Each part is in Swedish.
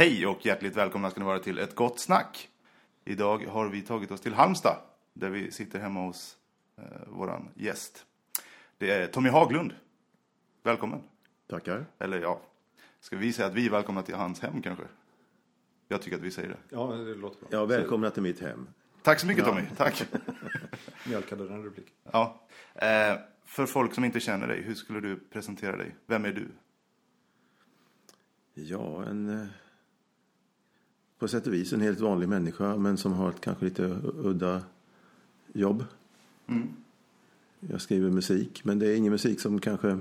Hej och hjärtligt välkomna ska ni vara till ett gott snack. Idag har vi tagit oss till Halmstad där vi sitter hemma hos eh, våran gäst. Det är Tommy Haglund. Välkommen. Tackar. Eller ja, ska vi säga att vi är välkomna till hans hem kanske? Jag tycker att vi säger det. Ja, det låter bra. Ja, välkomna till mitt hem. Tack så mycket Tommy, tack. Mjölkade den repliken. Ja. Eh, för folk som inte känner dig, hur skulle du presentera dig? Vem är du? Ja, en... På sätt och vis en helt vanlig människa, men som har ett kanske lite udda jobb. Jag skriver musik, men det är ingen musik som kanske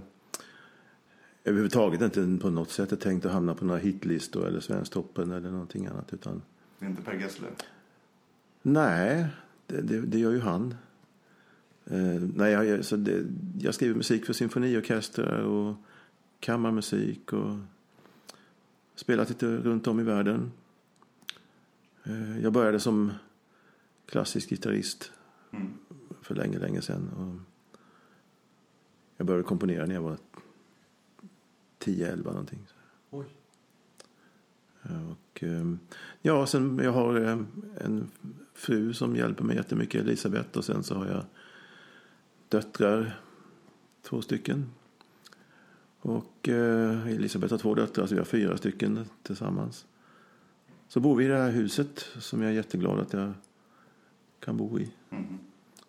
överhuvudtaget inte på något sätt är tänkt att hamna på några hitlistor eller Svensktoppen eller någonting annat. Utan, Det är inte Per Gessle. nej, det, det, det gör ju han. Eh, nej, jag, så det, jag skriver musik för symfoniorkestrar och kammarmusik och spelat lite runt om i världen. Eh, jag började som klassisk gitarrist för länge, länge sedan. Och jag började komponera när jag var 10-11 någonting. Oj. Och, eh, ja, sen jag har eh, en fru som hjälper mig jättemycket, Elisabeth. Och sen så har jag döttrar, två stycken. Och eh, Elisabeth har två döttrar, så vi har fyra stycken tillsammans. Så bor vi i det här huset som jag är jätteglad att jag kan bo i.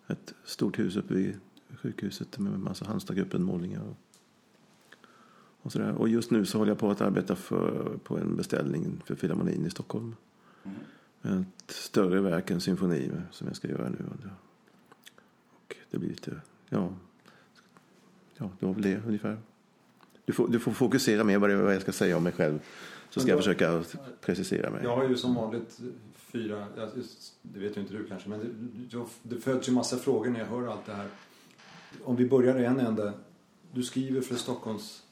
Ett stort hus uppe vid sjukhuset med en massa Halmstadgruppen-målningar. Och, och, sådär. och just nu så håller jag på att arbeta för, på en beställning för Filharmonin i Stockholm. Ett större verk, en symfoni som jag ska göra nu. Och det blir lite, ja, ja det var väl det ungefär. Du får, du får fokusera mer på vad jag ska säga om mig själv. Så ska jag försöka precisera mig. Jag har ju som vanligt fyra, det vet ju inte du kanske, men det, det föds ju massa frågor när jag hör allt det här. Om vi börjar i en ände. Du skriver för Stockholms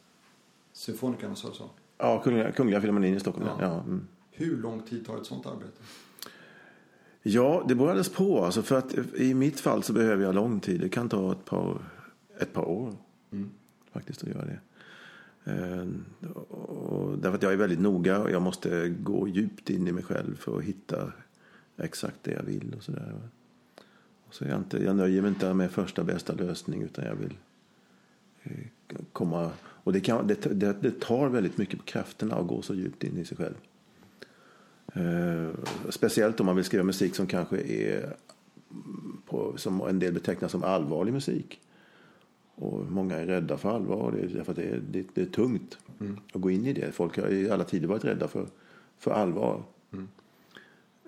Symfonikerna, så så. Ja, Kungliga, Kungliga Filharmonin i Stockholm. Ja. Ja. Mm. Hur lång tid tar ett sånt arbete? ja, det beror alldeles på. Alltså, för att I mitt fall så behöver jag lång tid. Det kan ta ett par, ett par år faktiskt att göra det. Eh, och därför att jag är väldigt noga och jag måste gå djupt in i mig själv för att hitta exakt det jag vill. och sådär. Och så är jag, inte, jag nöjer mig inte med första bästa lösning utan jag vill eh, komma... Och det, kan, det, det, det tar väldigt mycket på krafterna att gå så djupt in i sig själv. Eh, speciellt om man vill skriva musik som kanske är på, som en del betecknar som allvarlig musik. Och många är rädda för allvar. Det är, därför att det är, det, det är tungt att gå in i det. Folk har i alla tider varit rädda för, för allvar.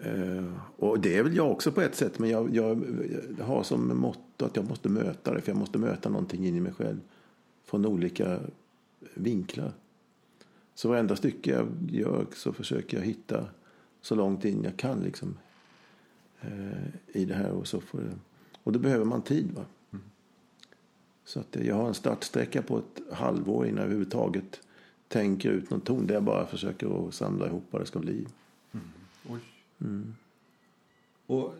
Eh, och det är väl jag också på ett sätt. Men jag, jag, jag har som motto att jag måste möta det. För jag måste möta någonting in i mig själv. Från olika vinklar. Så varenda stycke jag gör så försöker jag hitta så långt in jag kan liksom, eh, i det här. Och, så får och då behöver man tid. Va? Så att jag har en startsträcka på ett halvår innan jag överhuvudtaget tänker ut någon ton. Där jag bara försöker att samla ihop vad det ska bli. Oj. Och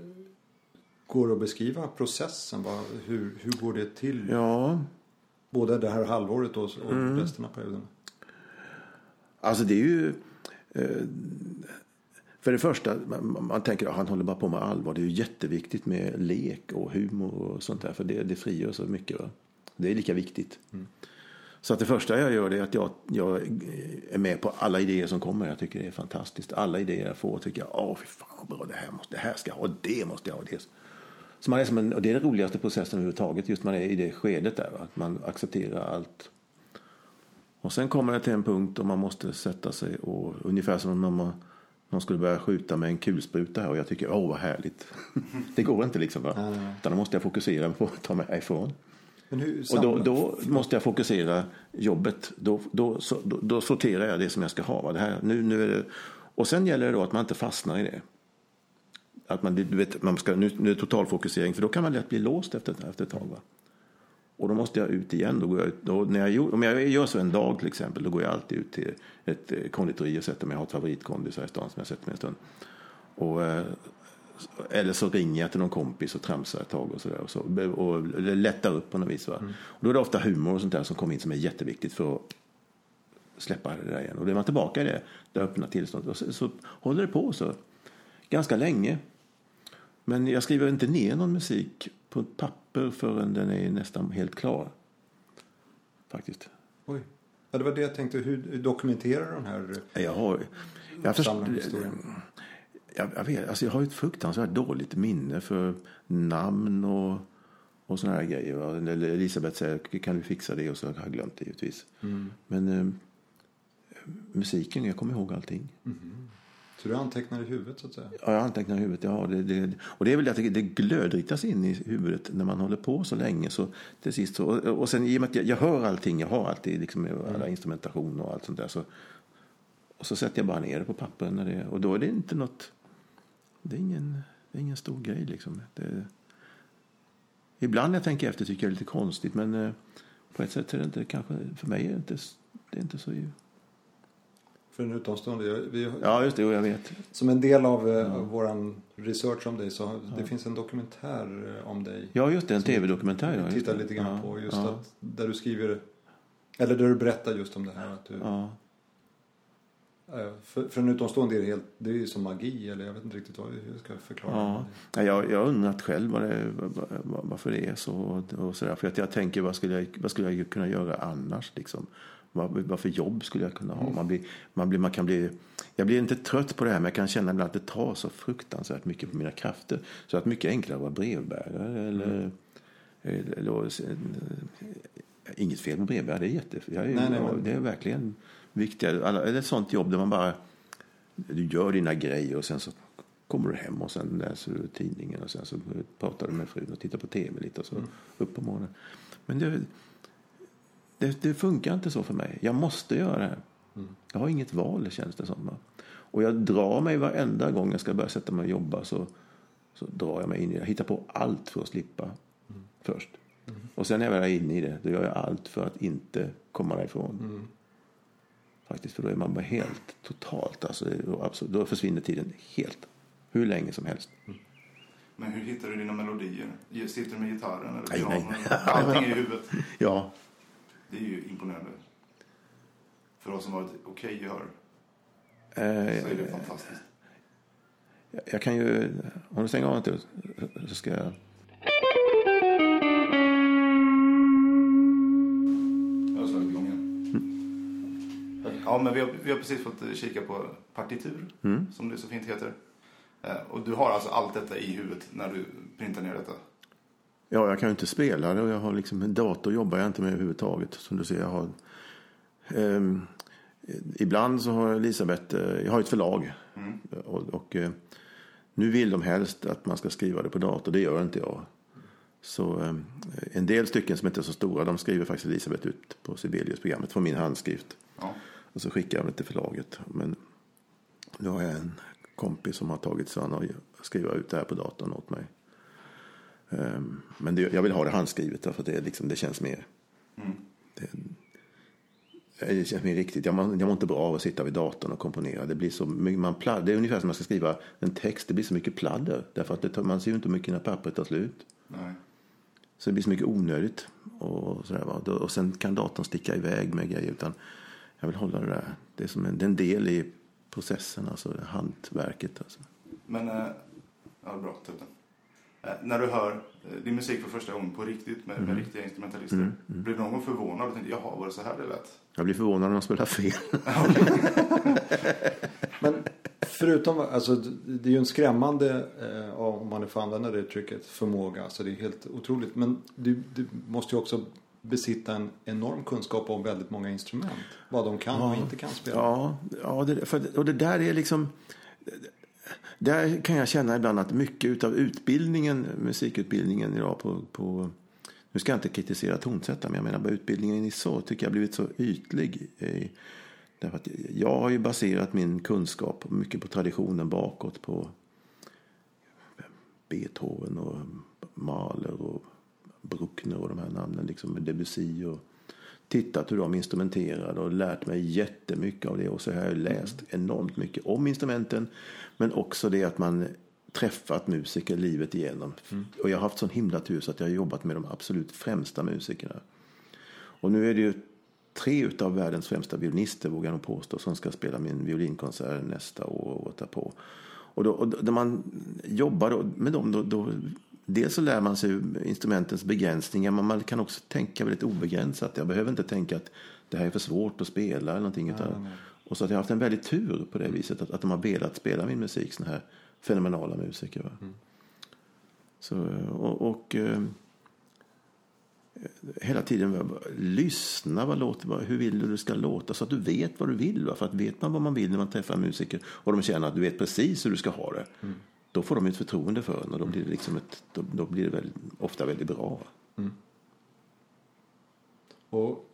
går det att beskriva processen? Vad, hur, hur går det till? Ja, Både det här halvåret och, och resten av perioden? Alltså det är ju... Eh, för det första, man, man tänker att han håller bara på med allvar. Det är ju jätteviktigt med lek och humor och sånt där. För det, det frigör så mycket. Va? Det är lika viktigt. Så att det första jag gör är att jag, jag är med på alla idéer som kommer. Jag tycker det är fantastiskt. Alla idéer jag får tycker jag, åh fy fan vad bra det här måste, det här ska jag ha, det måste jag ha. Det. Så man är som en, och det är den roligaste processen överhuvudtaget. Just man är i det skedet där. Va? Att man accepterar allt. Och sen kommer det till en punkt då man måste sätta sig och ungefär som om man, någon skulle börja skjuta med en kulspruta här och jag tycker åh vad härligt. det går inte liksom. Va? Nej. Utan då måste jag fokusera på att ta mig ifrån. Hur Och då, då måste jag fokusera jobbet. Då, då, så, då, då sorterar jag det som jag ska ha. Va? Det här, nu, nu är det, och sen gäller det då att man inte fastnar i det. Att man, du vet, man ska, nu, nu är det totalfokusering för då kan man lätt bli låst efter, efter ett tag. Va? Och då måste jag ut igen. Då går jag ut, då, när jag, om jag gör så en dag till exempel, då går jag alltid ut till ett eh, konditori och sätter mig. Jag har ett favoritkondis här i stan som jag sätter mig en stund. Och, eh, eller så ringer jag till någon kompis och tramsar ett tag och sådär. Och, så, och lättar upp på något vis. Va? Och då är det ofta humor och sånt där som kommer in som är jätteviktigt för att släppa det där igen. Och då är man tillbaka i det där öppna tillståndet. Och så, så håller det på så ganska länge. Men jag skriver inte ner någon musik på ett papper förrän den är nästan helt klar. Faktiskt. Oj. Ja, det var det jag tänkte. Hur dokumenterar du den här Jag har... Jag, först? Jag, jag, vet, alltså jag har ett fruktansvärt dåligt minne för namn och, och såna här grejer. va. Eller Elisabeth säger, kan du fixa det? Och så har jag glömt det givetvis. Men eh, musiken, jag kommer ihåg allting. Så du antecknar i huvudet så att säga? Ja, jag antecknar i huvudet. Ja, det, det, och det är väl att det, det glödritas in i huvudet när man håller på så länge. Så till sist så, och, och sen i och med att jag, jag hör allting, jag har alltid liksom alla instrumentation och allt sånt där. Så, och så sätter jag bara ner det på det, och då är det inte något, det är ingen, det är ingen stor grej liksom. Det, ibland när jag tänker efter tycker jag det är lite konstigt men eh, på ett sätt är det inte kanske, för mig är det inte, det är inte så För en utomstående. Vi, Ja, just det, och jag vet. Som en del av eh, våran research om dig så det finns en dokumentär eh, om dig. Ja, just det, en tv-dokumentär. Ja, tittar lite grann ja, på just ja, att där du skriver eller där du berättar just om det här att du Ja. Eh, för, för en utomstående är det helt det är ju som magi eller jag vet inte riktigt vad hur jag ska förklara Ja. Ja, jag, jag har undrat själv vad det, varför det är så. Och, och så. För att jag tänker, vad skulle jag, vad skulle jag kunna göra annars? Liksom? Vad, vad för jobb skulle jag kunna ha? Man blir, man blir, man kan bli, jag blir inte trött på det här, men jag kan känna ibland att det tar så fruktansvärt mycket på mina krafter. Så att mycket enklare att vara brevbärare. Eller, eller, eller, inget fel med brevbärare, det är jätte, jag är, Nej, nej, men- det är verkligen viktigare. Alla, eller ett sånt jobb där man bara du gör dina grejer och sen så kommer du hem och sen läser du tidningen och sen så pratar du med frun och tittar på tv lite och så upp på morgonen. Men det, det, det funkar inte så för mig. Jag måste göra det här. Jag har inget val känns det som. Och jag drar mig varenda gång jag ska börja sätta mig och jobba så, så drar jag mig in i det. Jag hittar på allt för att slippa först. Och sen när jag väl är inne i det, då gör jag allt för att inte komma därifrån. Faktiskt, för då är man bara helt totalt, alltså, då, absolut, då försvinner tiden helt. Hur länge som helst. Men hur hittar du dina melodier? Sitter du med gitarren eller Nej? Allting i huvudet. Ja, Det är ju imponerande. För oss som har ett okej gehör eh, så är det fantastiskt. jag, jag kan ju, om du stänger av inte så ska jag... Ja, men vi har, vi har precis fått kika på partitur, som det så fint heter. Eh, Och du har alltså allt detta i huvudet när du printar ner detta? Ja, jag kan ju inte spela det och jag har liksom en dator jobbar jag inte med överhuvudtaget. Som du ser, jag har... ehm, ibland så har Elisabeth, eh, jag har ett förlag. Och, och eh, nu vill de helst att man ska skriva det på dator, det gör inte jag. Så en del stycken som inte är så stora, de skriver faktiskt Elisabeth ut på Sibelius-programmet från min handskrift. Ja. Och så skickar jag det till förlaget. Men nu har jag en kompis som har tagit sig an att skriva ut det här på datorn åt mig. Ehm, Men det, jag vill ha det handskrivet att det, liksom, det känns mer... Det, det känns mer riktigt. Jag jag mår inte bra av att sitta vid datorn och komponera. Det, blir så, man pladd, det är ungefär som man ska skriva en text. Det blir så mycket pladder. Därför att det tar, man ser ju inte hur mycket när pappret tar slut. Nej. Så det blir så mycket onödigt. Och, sådär, och sen kan datorn sticka iväg med grejer. Utan jag vill hålla det där. Det är som en, det är en del i processen, alltså hantverket. Alltså. Men, eh, ja bra, upp den. Eh, När du hör eh, din musik för första gången på riktigt med, med riktiga instrumentalister. Blir du någon gång förvånad och tänkte, jaha, var det så här det lät? Jag blir förvånad när de spelar fel. Men förutom, alltså det är ju en skrämmande, eh, om man nu får använda det uttrycket, förmåga. Alltså det är helt otroligt. Men du, du måste ju också besitta en enorm kunskap om väldigt många instrument. Vad de kan och inte kan spela. Ja, ja det, för, och det där är liksom... Där kan jag känna ibland att mycket av utbildningen, musikutbildningen idag på, på nu ska jag inte kritisera tonsättare, men jag menar bara utbildningen i så tycker jag har blivit så ytlig. Därför att jag har ju baserat min kunskap mycket på traditionen bakåt på Beethoven och Mahler och Bruckner och de här namnen, liksom Debussy och tittat hur de instrumenterade och lärt mig jättemycket av det. Och så har jag läst enormt mycket om instrumenten. Men också det att man träffat musiker livet igenom. Och jag har haft sån himla tur så att jag har jobbat med de absolut främsta musikerna. Och nu är det ju tre av världens främsta violinister, vågar jag nog påstå, som ska spela min violinkonsert nästa år och året därpå. Och då, och då, när man jobbar med dem, då, då, dels så lär man sig instrumentens begränsningar, men man kan också tänka väldigt obegränsat. Jag behöver inte tänka att det här är för svårt att spela eller någonting. Utan, och så att jag har haft en väldigt tur på det viset, att, att de har velat spela min musik, såna här fenomenala musiker. Mm. Så, och, och eh, hela tiden lyssna. Vad låter, hur vill du det ska låta? Så att du vet vad du vill. Va? För att vet man vad man vill när man träffar musiker och de känner att du vet precis hur du ska ha det. Mm. Då får de ett förtroende för en och då blir det, liksom ett, då, då blir det väldigt, ofta väldigt bra. Mm. Och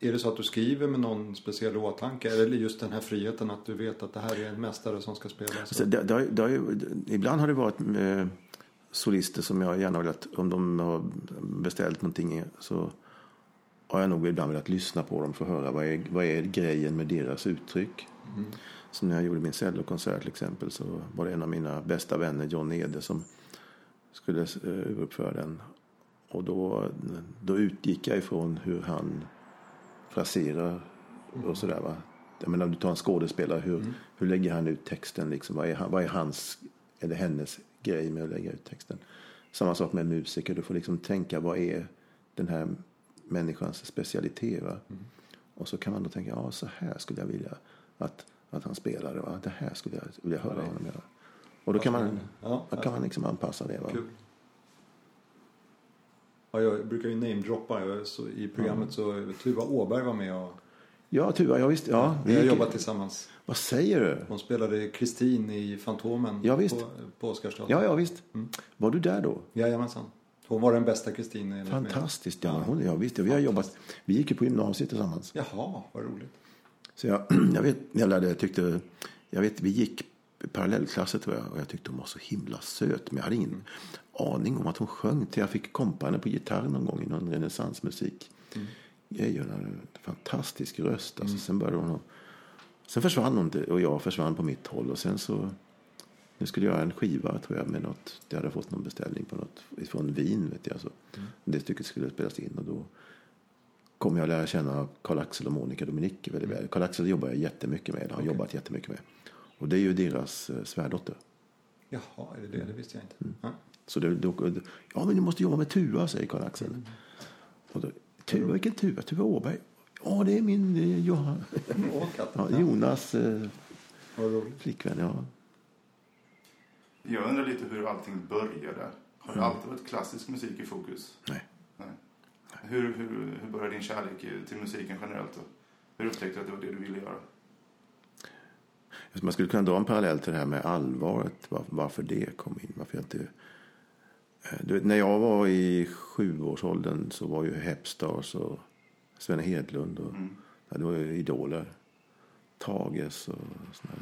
är det så att du skriver med någon speciell åtanke? Eller just den här friheten att du vet att det här är en mästare som ska spela? Alltså, det, det, det, ibland har det varit eh, solister som jag gärna velat, om de har beställt någonting så har jag nog ibland velat lyssna på dem för att höra vad är, vad är grejen med deras uttryck. Mm. Som när jag gjorde min cellokonsert till exempel så var det en av mina bästa vänner, John Ede, som skulle uh, uppföra den. Och då, då utgick jag ifrån hur han fraserar och sådär. Va? Jag menar, du tar en skådespelare, hur, mm. hur lägger han ut texten? Liksom? Vad, är, vad är hans eller hennes grej med att lägga ut texten. Samma sak med musiker. Du får liksom tänka vad är den här människans specialitet. Mm. Och så kan man då tänka, ja så här skulle jag vilja att, att han spelade. Va? Det här skulle jag vilja höra honom göra. Och då kan man, ja, kan man liksom anpassa det. Va? Kul. Ja, jag brukar ju namedroppa. I programmet så Tuva Åberg var med och Ja, Tuva, ja visst. Ja, vi har jobbat tillsammans. Vad säger du? Hon spelade Kristin i Fantomen ja, visst. på, på Oscarsdagen. Ja, ja, visst. Mm. Var du där då? Jajamensan. Hon var den bästa Kristin. Fantastiskt. Ja, hon, ja, visst. Vi, har jobbat, vi gick ju på gymnasiet tillsammans. Jaha, vad roligt. Så jag, jag vet, jag lärde, jag tyckte, jag vet, vi gick parallellklasser tror jag och jag tyckte hon var så himla söt. Men jag hade ingen mm. aning om att hon sjöng till jag fick kompa henne på gitarr någon gång i någon renässansmusik. Mm. Hon hade en fantastisk röst. Alltså, mm. Sen började hon Sen försvann hon och jag försvann på mitt håll. Och sen så... Nu skulle jag göra en skiva tror jag med något. Jag hade fått någon beställning på något från Wien vet jag. Så. Mm. Det stycket skulle spelas in och då kom jag att lära känna Karl-Axel och Monica Dominicki väldigt väl. Karl-Axel jobbar jag jättemycket med, har okay. jobbat jättemycket med. Och det är ju deras eh, svärdotter. Jaha, är det det? Det visste jag inte. Mm. Ja. Så det, då, ja men du måste jobba med Tua, säger Karl-Axel. Mm. Och då, Tuva, vilken Tuva? Tuva Åberg? Ja, det är min eh, Johan. ja, Jonas eh, flickvän. Ja. Jag undrar lite hur allting började. Har det mm. alltid varit klassisk musik i fokus? Nej. Hur, hur, hur började din kärlek till musiken generellt? Då? Hur upptäckte du att det var det du ville göra? Man skulle kunna dra en parallell till det här med allvaret. Varför det kom in. Varför jag inte Eh, vet, när jag var i sjuårsåldern så var ju Hepstars och Sven Hedlund och mm. ja, det var ju idoler. Tages och sådana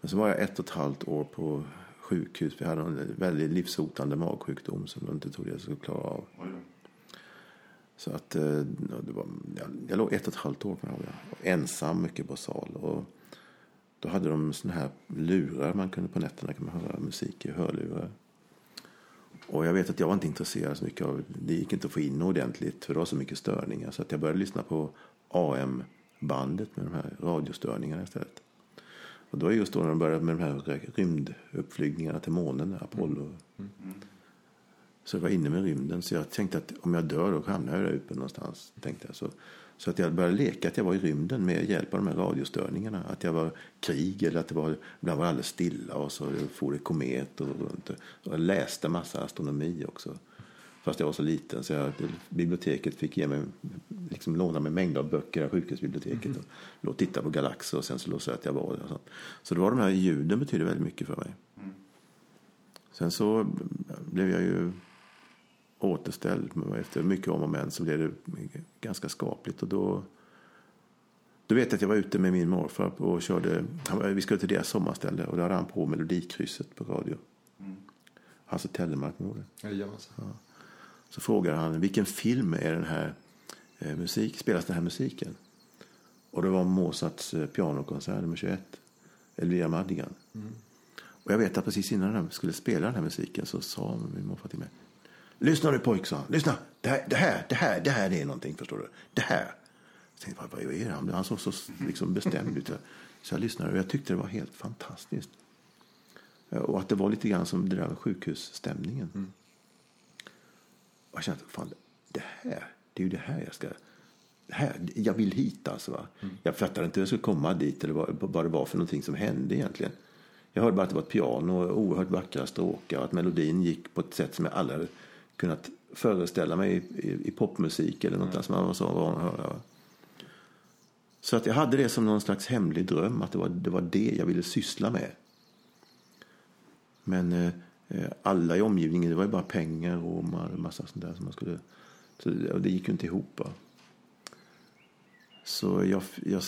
Men så var jag ett och ett halvt år på sjukhus. Vi hade en väldigt livshotande magsjukdom som de inte trodde jag skulle klara av. Så att eh, det var, jag, jag låg ett och ett halvt år på det. Ensam mycket på sal. Och då hade de såna här lurar man kunde på nätterna kan man höra musik i hörlurar. Och jag vet att jag var inte intresserad så mycket av det. gick inte att få in ordentligt för det var så mycket störningar. Så att jag började lyssna på AM-bandet med de här radiostörningarna istället. Och då är just då när de började med de här rymduppflygningarna till månen, Apollo. Mm. Mm. Så jag var inne med rymden. Så jag tänkte att om jag dör då hamnar jag där uppe någonstans. Tänkte jag. Så så att jag började leka att jag var i rymden med hjälp av de här radiostörningarna. Att jag var krig eller att det var, ibland var alldeles stilla och så for det kometer runt. Och jag läste massa astronomi också. Fast jag var så liten så jag, biblioteket fick ge mig, liksom låna mig mängder av böcker av sjukhusbiblioteket. Mm. Och, och titta på galaxer och sen så låtsades att jag var det. Så det var de här ljuden betydde väldigt mycket för mig. Mm. Sen så blev jag ju återställd. Efter mycket om och men så blev det ganska skapligt. Och då, då vet jag att jag var ute med min morfar och körde. Vi skulle till deras sommarställe och då hade han på Melodikrysset på radio. Mm. Hasse Tellemark var det. Ja. Så frågade han vilken film är den här eh, musik, spelas den här musiken? Och det var Mozarts eh, pianokonsert nummer 21. Elvira Madigan. Mm. Och jag vet att precis innan de skulle spela den här musiken så sa min morfar till mig Lyssna nu pojk, sa han. Lyssna. Det här, det här, det här, det här är någonting, förstår du. Det här. Jag tänkte, vad, är han? Han såg så liksom bestämd ut. Så jag lyssnade och jag tyckte det var helt fantastiskt. Och att det var lite grann som det där sjukhusstämningen. Mm. Och jag kände, fan, det här, det är ju det här jag ska... Här, jag vill hit alltså. Va? Mm. Jag fattade inte hur jag skulle komma dit eller vad, vad det var för någonting som hände egentligen. Jag hörde bara att det var ett piano och oerhört vackra stråkar och att melodin gick på ett sätt som jag aldrig kunnat föreställa mig i, i, i popmusik eller något mm. som man var så van att höra. Så att jag hade det som någon slags hemlig dröm, att det var det, var det jag ville syssla med. Men eh, eh alla i omgivningen, det var ju bara pengar och massa sånt där som man skulle... Så det gick ju inte ihop. Va? Så jag, jag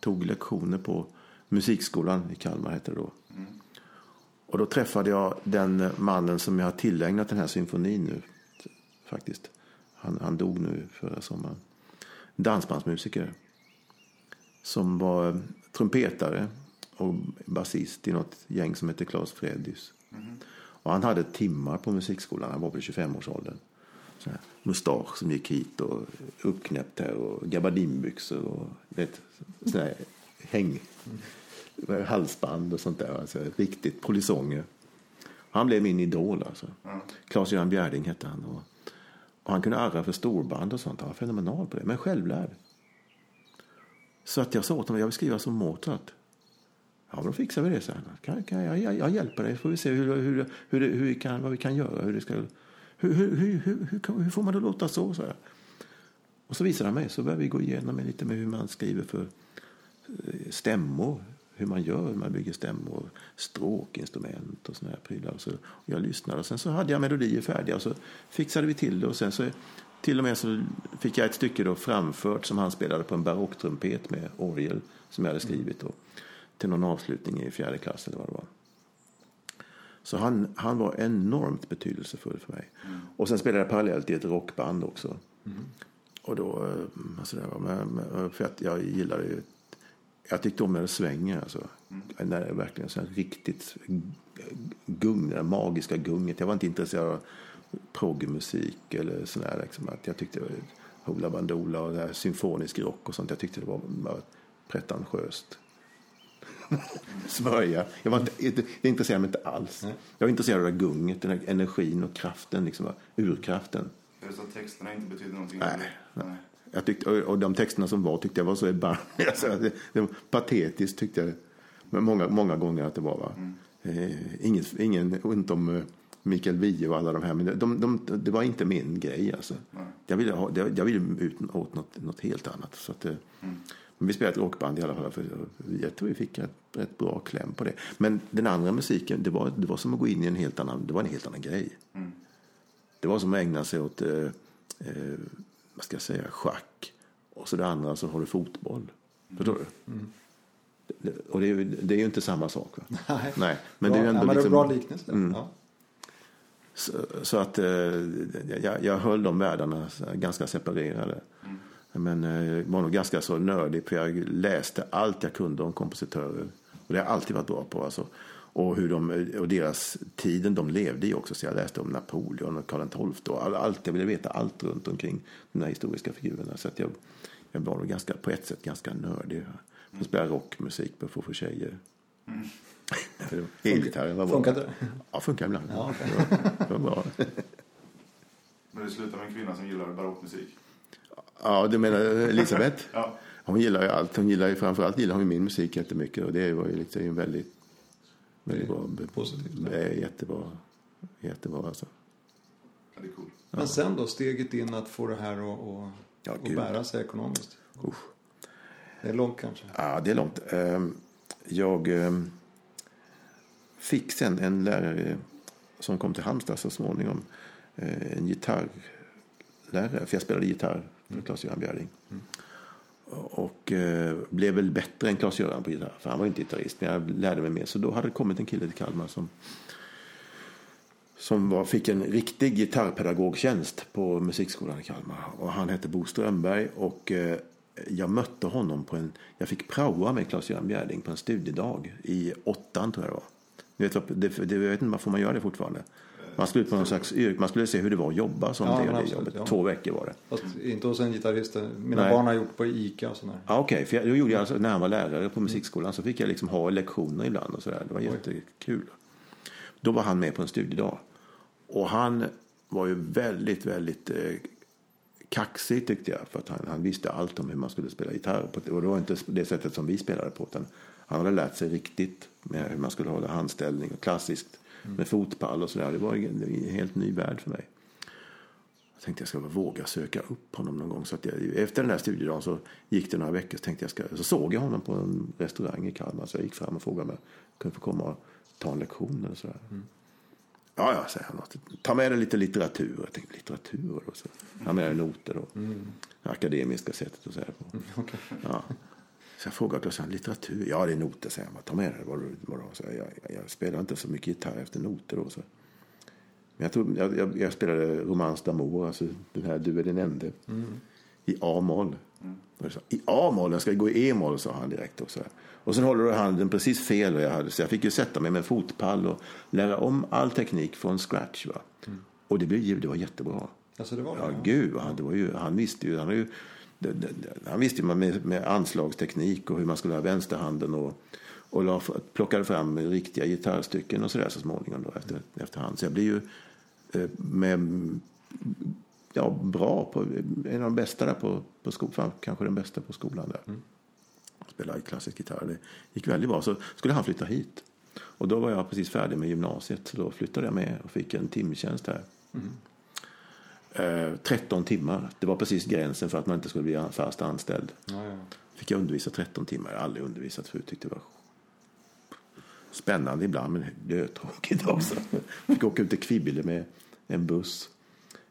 tog lektioner på musikskolan i Kalmar, hette det då. Mm. Och då träffade jag den mannen som jag har tillägnat den här symfonin nu. Faktiskt. Han, han dog nu förra sommaren. Dansbandsmusiker. Som var trumpetare och basist i något gäng som hette Claes Fredis. Mm. Och han hade timmar på musikskolan. Han var väl 25-årsåldern. Mustasch som gick hit och uppknäppt här och gabardinbyxor och vet, sån här häng. Mm. Halsband och sånt där. Alltså, riktigt polisonger. Han blev min idol alltså. Mm. Claes-Göran Bjärding hette han. Och, och han kunde arra för storband och sånt. Han var fenomenal på det. Men självlärd. Så att jag sa åt honom, jag vill skriva som Mozart. Ja, men då fixar vi det, så kan, kan jag, jag, jag hjälper dig, får vi se hur, hur, hur, hur vi kan, vad vi kan göra. Hur, det ska, hur, hur, hur, hur, hur får man det låta så? så här. Och så visade han mig, så började vi gå igenom lite med hur man skriver för eh, stämmor. Hur man gör, hur man bygger stämmor, stråkinstrument och såna här prylar. Så jag lyssnade och sen så hade jag melodier färdiga och så fixade vi till det och sen så till och med så fick jag ett stycke då framfört som han spelade på en barocktrumpet med orgel som jag hade skrivit då, till någon avslutning i fjärde klass eller vad det var. Så han, han var enormt betydelsefull för mig. Mm. Och sen spelade jag parallellt i ett rockband också. Mm. Och då, alltså det var, för att jag gillade ju, jag tyckte om när det svänger alltså. Mm. När det är verkligen så riktigt gung, det magiska gunget. Jag var inte intresserad av proggmusik eller sådär. Liksom, att jag tyckte Hoola Bandoola och där, symfonisk rock och sånt. Jag tyckte det var, pretentiöst. Smörja. Jag var inte, det intresserade mig inte alls. Jag var intresserad av gunget, den här energin och kraften, liksom, urkraften. Så att texterna inte betyder någonting? Nej. Nej. Jag tyckte, och de texterna som var tyckte jag var så erbarmliga. Alltså, det, det patetiskt tyckte jag men många, många gånger att det var. Va? Mm. Inget, ingen ont om eh, Mikael Wiehe och alla de här. Men de, de, det var inte min grej alltså. Jag ville, ha, jag ville ut åt något, något helt annat. Så att, mm. Men vi spelade ett rockband i alla fall. För jag tror vi fick ett, ett bra kläm på det. Men den andra musiken, det var, det var som att gå in i en helt annan, det var en helt annan grej. Mm. Det var som att ägna sig åt, eh, eh, vad ska jag säga, schack. Och så det andra så har du fotboll. Mm. Förstår du? Mm. Det, och det är, det är ju inte samma sak. Va? Nej. Nej. Men bra, det är ju ändå ja, liksom, bra liknelse. Mm. Ja. Så, så att eh, jag, jag höll de världarna ganska separerade. Mm. Men eh, var nog ganska så nördig för jag läste allt jag kunde om kompositörer. Och det har jag alltid varit bra på. Alltså. Och, hur de, och deras tiden de levde i också. Så jag läste om Napoleon och Karl XII. Och allt, jag ville veta allt runt omkring de här historiska figurerna. Så att jag, jag var nog ganska, på ett sätt ganska nördig. Jag spelade rockmusik för att få tjejer. Mm. Elgitarren var bra. Funkade det? Ja, funkar ibland. Ja, okay. det var bra. Men det slutar med en kvinna som gillar barockmusik? Ja, du menar Elisabeth? ja. Hon gillar ju allt. Hon gillar ju, framförallt gillar hon min musik jättemycket. Och det var ju liksom en väldigt, väldigt bra. Positivt. Det är jättebra. Jättebra alltså. Ja, det är cool. Men sen då, steget in att få det här att ja, bära sig ekonomiskt? Usch. Det är långt kanske? Ja, det är långt. Ehm, jag ehm, fick sen en lärare som kom till Halmstad så småningom. Eh, en gitarrlärare, för jag spelade gitarr för Claes-Göran Bjärding. Mm. Och eh, blev väl bättre än Claes-Göran på gitarr, för han var inte gitarrist. Men jag lärde mig mer. Så då hade det kommit en kille till Kalmar som, som var, fick en riktig gitarrpedagogtjänst på musikskolan i Kalmar. Och han hette Bo Strömberg. Och eh, jag mötte honom på en, jag fick praoa med Claes-Göran Bjärding på en studiedag i åttan tror jag det var. Vet, det, det, jag vet inte, får man göra det fortfarande? Man skulle ut på någon slags man skulle se hur det var att jobba som Ja, det och det absolut, jobbet. ja. Två veckor var det. Fast inte hos en gitarrist. Mina Nej. barn har gjort på ICA och sådär. Ja, Okej, för jag, då gjorde jag alltså, när han var lärare på musikskolan så fick jag liksom ha lektioner ibland och sådär. Det var jättekul. Då var han med på en studiedag. Och han var ju väldigt, väldigt eh, kaxig tyckte jag. För att han, han visste allt om hur man skulle spela gitarr. På, och det var inte det sättet som vi spelade på. Utan han hade lärt sig riktigt med hur man skulle hålla handställning och klassiskt med fotpall och sådär. Det var en, helt ny värld för mig. Jag tänkte jag ska våga söka upp honom någon gång. Så att jag, efter den där studiedagen så gick det några veckor så, tänkte jag ska, så såg jag honom på en restaurang i Kalmar. Så jag gick fram och frågade om jag kunde få komma och ta en lektion eller sådär. Ja, ja, säger han. Ta med dig lite litteratur. Jag tänkte litteratur? Och så. Han med noter och det akademiska sättet att säga det på. Okej. Ja. Så jag frågade han, litteratur? Ja, det är noter, säger han. Ta med dig. Vad, vad, så jag, jag, jag spelar inte så mycket gitarr efter noter då. Så. Men jag, tror, jag, jag, jag spelade Romance d'amour, alltså den här Du är den ende, i A-moll. Och sa, I A-moll? Jag ska gå i E-moll, sa han direkt också. Och sen håller du handen precis fel vad jag hade. Så jag fick ju sätta mig med en fotpall och lära om all teknik från scratch. Va? Och det blev ju, det var jättebra. Alltså det var det? Ja, gud, han, det var ju, han visste ju, han, har ju, det, det, det- han visste ju med, med anslagsteknik och hur man skulle ha vänsterhanden och, och la, plockade fram riktiga gitarrstycken och sådär så småningom då efter, efterhand. Så jag blir ju eh, med, ja, bra på, en av de bästa där på, på skolan, kanske den bästa på skolan där. Spelade klassisk gitarr, det gick väldigt bra. Så skulle han flytta hit. Och då var jag precis färdig med gymnasiet så då flyttade jag med och fick en timtjänst här. Eh, 13 timmar. Det var precis gränsen för att man inte skulle bli fast anställd. Ja, ja. Fick jag undervisa 13 timmar. Jag har aldrig undervisat förut. Tyckte det var spännande ibland men dötråkigt också. Fick åka ut till Kvibille med en buss.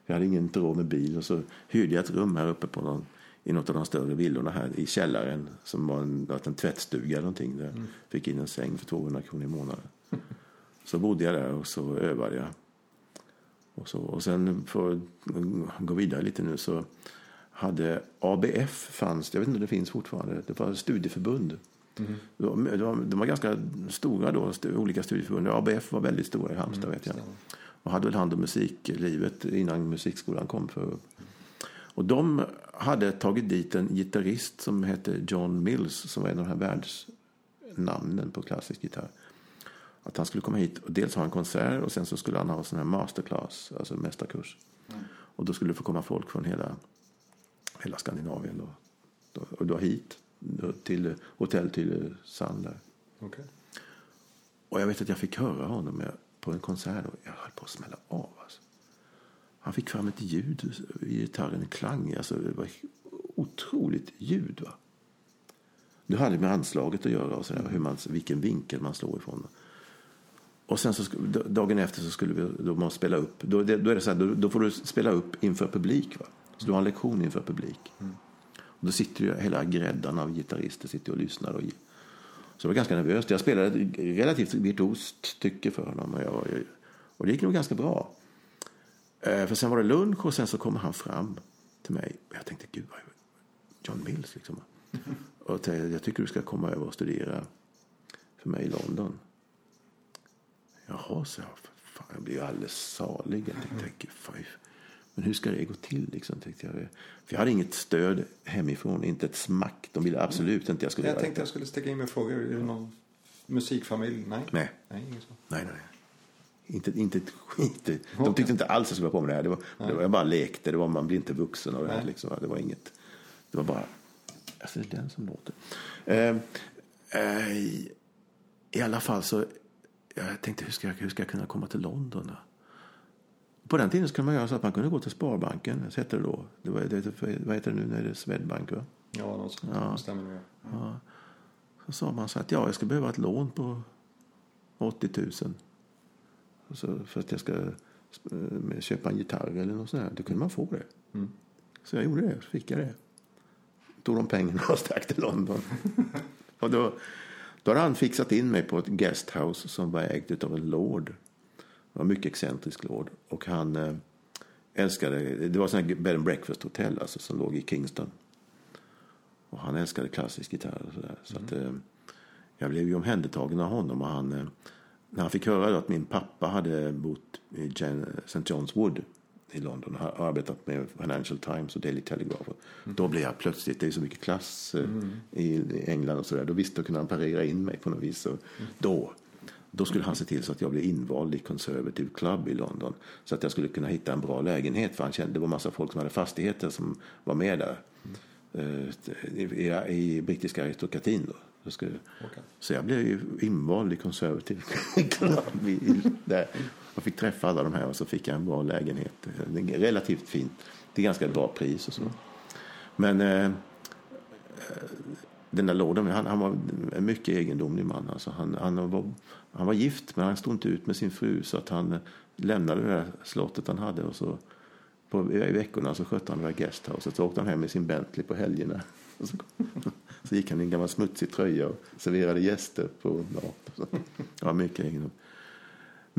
Jag hade ingen råd med bil och så hyrde jag ett rum här uppe på någon, i något av de större villorna här i källaren som var en, en tvättstuga eller någonting. Där. Fick in en säng för 200 kronor i månaden. Så bodde jag där och så övade jag. Och, så, och sen för att gå vidare lite nu så hade ABF fanns, jag vet inte om det finns fortfarande, det var studieförbund. De, de, de var ganska stora då, olika studieförbund. ABF var väldigt stora i Halmstad vet jag. Och hade väl hand om musiklivet innan musikskolan kom. För. Och de hade tagit dit en gitarrist som hette John Mills som var en av de här världsnamnen på klassisk gitarr. Att han skulle komma hit och dels ha en konsert och sen så skulle han ha sån här masterclass, alltså mästarkurs. Och då skulle det få komma folk från hela, hela Skandinavien då, och då hit då, till hotell till Sand där. Okej. Och jag vet att jag fick höra honom på en konsert och jag höll på att smälla av. Alltså. Han fick fram ett ljud i gitarren, en klang. Alltså, det var otroligt ljud. Va? Det hade med anslaget att göra och sådär, hur man, vilken vinkel man slår ifrån. Och sen så, dagen efter så skulle vi då man spela upp. Då, det, då är det så här, då, då får du spela upp inför publik. Va? Så du har en lektion inför publik. Och då sitter ju hela gräddan av gitarrister sitter och lyssnar. Och, så jag var ganska nervös. Jag spelade ett relativt virtuost stycke för honom. Och, jag, och det gick nog ganska bra. Eh, För sen var det lunch och sen så kommer han fram till mig. Och jag tänkte, gud vad John Mills liksom. Och jag tycker du ska komma över och studera för mig i London. Jaha, så jag. Fan, jag blir ju alldeles salig. Jag tänkte, fan, men hur ska det gå till? Liksom, tänkte jag. För jag hade inget stöd hemifrån, inte ett smack. De ville absolut inte jag skulle Jag göra tänkte det. jag skulle sticka in med frågor. Är det någon musikfamilj? Nej. Nej. Nej, inget så. Nej, nej. Inte, inte ett skit. De tyckte inte alls jag skulle på med det här. Det var, det var, jag bara lekte. Det var, man blir inte vuxen av det här. Liksom. Det var inget. Det var bara... Alltså, det är den som låter. Eh, eh, I alla fall så... Jag tänkte, hur ska jag, hur ska jag kunna komma till London? Då? På den tiden kunde man göra så att man kunde gå till Sparbanken. Så hette det då. Det var, det, vad heter det nu när det är Swedbank? Va? Ja, något sånt. Ja. Stämmer nog. Så sa man så att ja, jag ska behöva ett lån på 80 000. Och Så för att jag ska eh, köpa en gitarr eller något sånt där. Då kunde man få det. Så jag gjorde det, så fick jag det. Tog de pengarna och stack till London. och då, då hade han fixat in mig på ett guesthouse som var ägt av en lord. Det var en mycket excentrisk lord. Och han eh, älskade, det var här bed and breakfast hotell alltså, som låg i Kingston. Och han älskade klassisk gitarr och sådär. Så att, eh, jag blev ju omhändertagen av honom och han, eh, när han fick höra att min pappa hade bott i St. John's Wood i London och arbetat med Financial Times och Daily Telegraph. Mm. Då blev jag plötsligt, det är så mycket klass mm. i England och sådär. Då visste, då kunde han parera in mig på något vis. Och då, då skulle han se till så att jag blev invald i Conservative Club i London. Så att jag skulle kunna hitta en bra lägenhet. För han kände, det var massa folk som hade fastigheter som var med där. Mm. I, i, I brittiska aristokratin då. Så, skulle, okay. så jag blev ju invald i Conservative Club. där. Jag fick träffa alla de här och så fick jag en bra lägenhet. Relativt fint. Till ganska bra pris och så. Men eh, eh den där lorden, han, han, var en mycket egendomlig man. Alltså han, han, var, han var gift men han stod inte ut med sin fru så att han lämnade det där slottet han hade och så på, i veckorna så skötte han det där guesthouset. Så åkte han hem med sin Bentley på helgerna. Så, så, gick han i en gammal smutsig tröja och serverade gäster på mat. Ja, mycket egendomligt.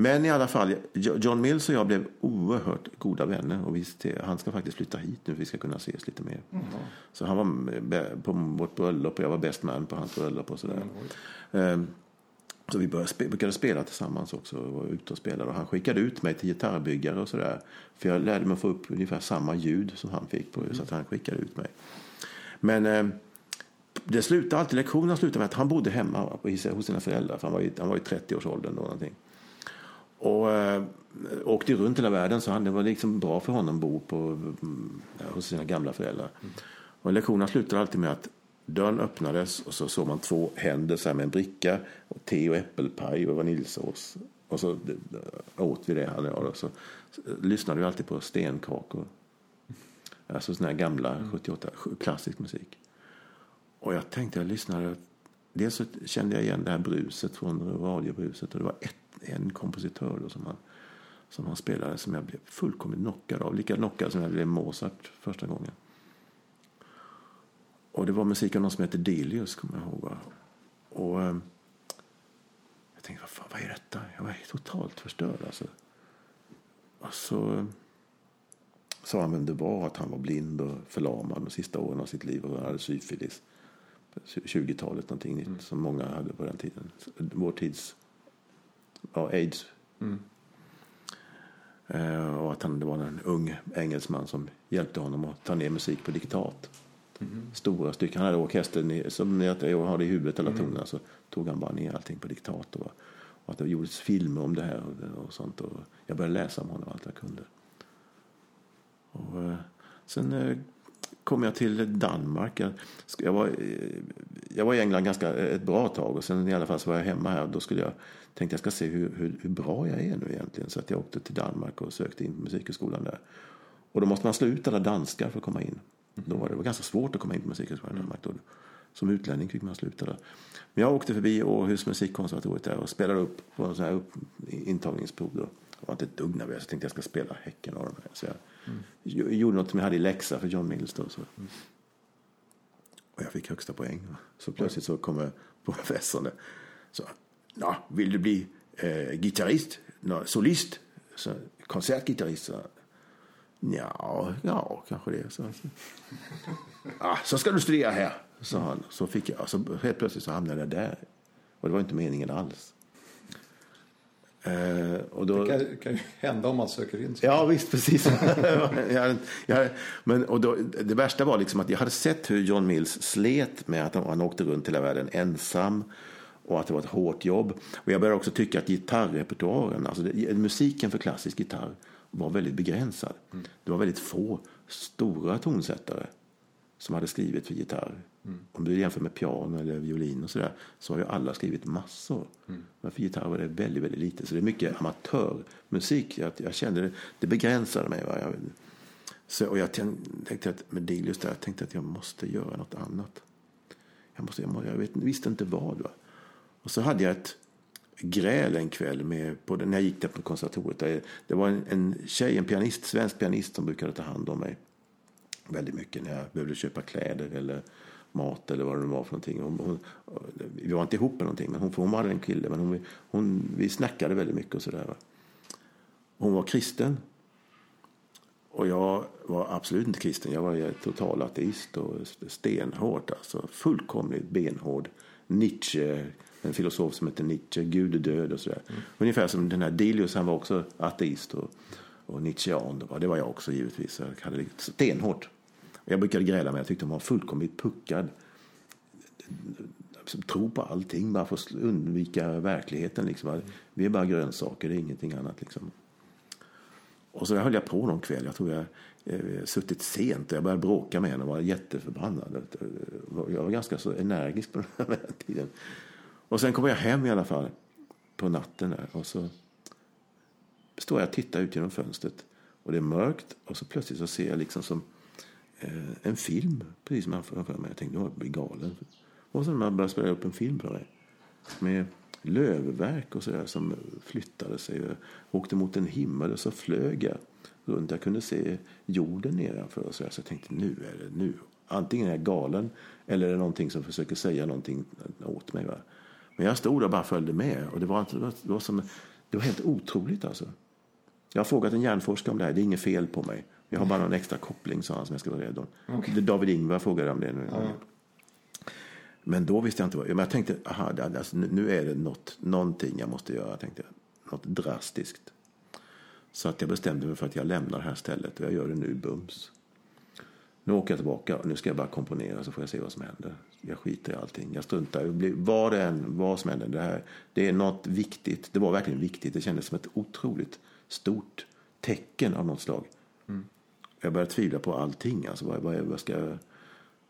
Men i alla fall, John Mills och jag blev oerhört goda vänner. Och vi, han ska faktiskt flytta hit nu för vi ska kunna ses lite mer. Mm. Så han var på vårt bröllop och jag var best man på hans bröllop och sådär. Mm. Så vi brukade spela tillsammans också och var ute och spelade. Och han skickade ut mig till gitarrbyggare och sådär. För jag lärde mig att få upp ungefär samma ljud som han fick på. Mm. Så att han skickade ut mig. Men eh, det slutade alltid, lektionerna slutade med att han bodde hemma hos sina föräldrar. För han var i, han var i 30-årsåldern då någonting. Och eh, åkte runt hela världen så han, det var liksom bra för honom att bo på, ja, hos sina gamla föräldrar. Mm. Och lektionerna slutade alltid med att dörren öppnades och så såg man två händer så med en bricka, och te och äppelpaj och vaniljsås. Och så åt vi det han och jag. Så, så lyssnade vi alltid på stenkakor. Alltså sådana här gamla mm. 78, klassisk musik. Och jag tänkte, jag lyssnade. Dels så kände jag igen det här bruset från radiobruset och det var ett en kompositör då som, han, som han spelade som jag blev fullkomligt knockad av. Lika knockad som jag blev Mozart första gången. Och det var musik av någon som heter Delius, kommer jag ihåg. Och eh, jag tänkte, vad, fan, vad är detta? Jag var totalt förstörd alltså. Och så sa han vem det var, att han var blind och förlamad de sista åren av sitt liv och hade syfilis. 20-talet någonting mm. som många hade på den tiden. Vår tids ja, aids. Mm. Eh, och att han, det var en ung engelsman som hjälpte honom att ta ner musik på diktat. Mm. Stora stycken. Han hade orkestern som jag har det i huvudet, alla mm. tonerna. Så tog han bara ner allting på diktat. Och, och att det gjordes filmer om det här och, och sånt. Och jag började läsa om honom allt jag kunde. Och, eh, sen eh, kom jag till Danmark. Jag, jag, var, jag var i England ganska ett bra tag och sen i alla fall så var jag hemma här. Då skulle jag tänkte jag ska se hur, hur, hur, bra jag är nu egentligen. Så att jag åkte till Danmark och sökte in på musikhögskolan där. Och då måste man slå ut alla danskar för att komma in. Då var det, det var ganska svårt att komma in på musikhögskolan i Danmark. Då. Som utlänning fick man sluta där. Men jag åkte förbi Århus musikkonservatoriet där och spelade upp på en sån här upp, intagningsprov. Då. Jag var inte ett dugg nervös. Jag tänkte jag ska spela Häcken av dem här. Så jag mm. gjorde något som jag hade i läxa för John Mills då. Så. Mm. Och jag fick högsta poäng. Så plötsligt så kommer professorn. Så Nå, vill du bli eh, gitarrist? Nå, solist? Så, konsertgitarrist? Så, ja, ja, kanske det. Så, så. Ah, så ska du studera här, sa han. Så fick jag, så helt plötsligt så hamnade jag där. Och det var inte meningen alls. Eh, då, det kan, kan ju hända om man söker in sig. Ja, visst, precis. jag, jag, men, och då, det värsta var liksom att jag hade sett hur John Mills slet med att han, han åkte runt hela världen ensam och att det var ett hårt jobb. Och jag började också tycka att gitarrrepertoaren, alltså det, musiken för klassisk gitarr var väldigt begränsad. Mm. Det var väldigt få stora tonsättare som hade skrivit för gitarr. Mm. Om du jämför med piano eller violin och sådär så har ju alla skrivit massor. Mm. Men för gitarr var det väldigt, väldigt lite. Så det är mycket amatörmusik. Jag, jag kände det, det begränsade mig. Va? Jag, så, och jag tänkte att med Delius där, jag tänkte att jag måste göra något annat. Jag, måste, jag, jag vet, visste inte vad. Va? Och så hade jag ett gräl en kväll med, på, när jag gick där på konservatoriet. Det var en, en tjej, en pianist, svensk pianist som brukade ta hand om mig väldigt mycket när jag behövde köpa kläder eller mat eller vad det var för någonting. Hon, hon, vi var inte ihop med någonting, men hon, hon hade en kille. Men hon, hon, vi snackade väldigt mycket och sådär. Hon var kristen. Och jag var absolut inte kristen. Jag var total ateist och stenhård. Alltså fullkomligt benhård. Nietzsche En filosof som heter Nietzsche, Gud är död och sådär. Mm. Ungefär som den här Delius, han var också ateist och, och Nietzschean. Det var jag också givetvis. Jag hade det stenhårt. Jag brukade gräla med, jag tyckte hon var fullkomligt puckad. Tro på allting bara för att undvika verkligheten. Liksom. Vi är bara grönsaker, det är ingenting annat. Liksom. Och så höll jag på någon kväll. Jag tror jag eh, suttit sent och jag började bråka med henne och var jätteförbannad. Eh, jag var ganska så energisk på den här tiden. Och sen kom jag hem i alla fall på natten där och så står jag och tittar ut genom fönstret och det är mörkt och så plötsligt så ser jag liksom som Eh, en film precis som jag för mig. Jag tänkte, nu blir galen. Och sen man började spela upp en film på det med lövverk och sådär som flyttade sig och åkte mot en himmel och så flög jag runt. Jag kunde se jorden nedanför och så, så jag tänkte nu är det nu. Antingen är jag galen eller är det någonting som försöker säga någonting åt mig. Va? Men jag stod och bara följde med och det var, det var, det var, som, det var helt otroligt alltså. Jag har frågat en hjärnforskare om det här, det är inget fel på mig. Jag har bara någon extra koppling sa han som jag ska vara rädd om. Okay. David Ingvar frågade om det nu. Mm. Men då visste jag inte vad. Men jag tänkte, aha, alltså, nu är det något, någonting jag måste göra. Jag tänkte, något drastiskt. Så att jag bestämde mig för att jag lämnar det här stället och jag gör det nu bums. Nu åker jag tillbaka och nu ska jag bara komponera så får jag se vad som händer. Jag skiter i allting. Jag struntar i vad det än, vad som händer. Det, här, det är något viktigt. Det var verkligen viktigt. Det kändes som ett otroligt stort tecken av något slag. Mm. Jag började tvivla på allting. Alltså, vad, vad, vad ska jag...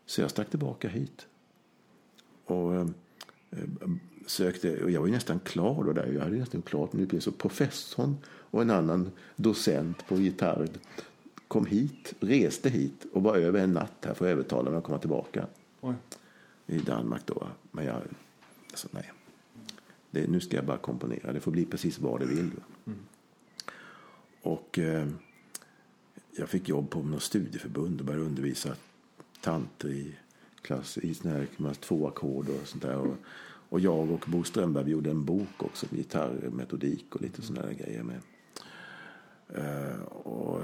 Så jag stack tillbaka hit. Och eh, sökte, och jag var ju nästan klar då där. Jag hade nästan klart min utbildning. Så professorn och en annan docent på gitarr kom hit, reste hit och var över en natt här för att övertala mig att komma tillbaka. Oj. I Danmark då. Men jag, alltså nej. Det, nu ska jag bara komponera. Det får bli precis vad det vill. Mm. Och eh, jag fick jobb på något studieförbund och började undervisa tanter i klass i såna här två ackord och sånt där. Och, och jag och Bo Strömberg gjorde en bok också, gitarrmetodik och lite sådana där grejer med. Uh, och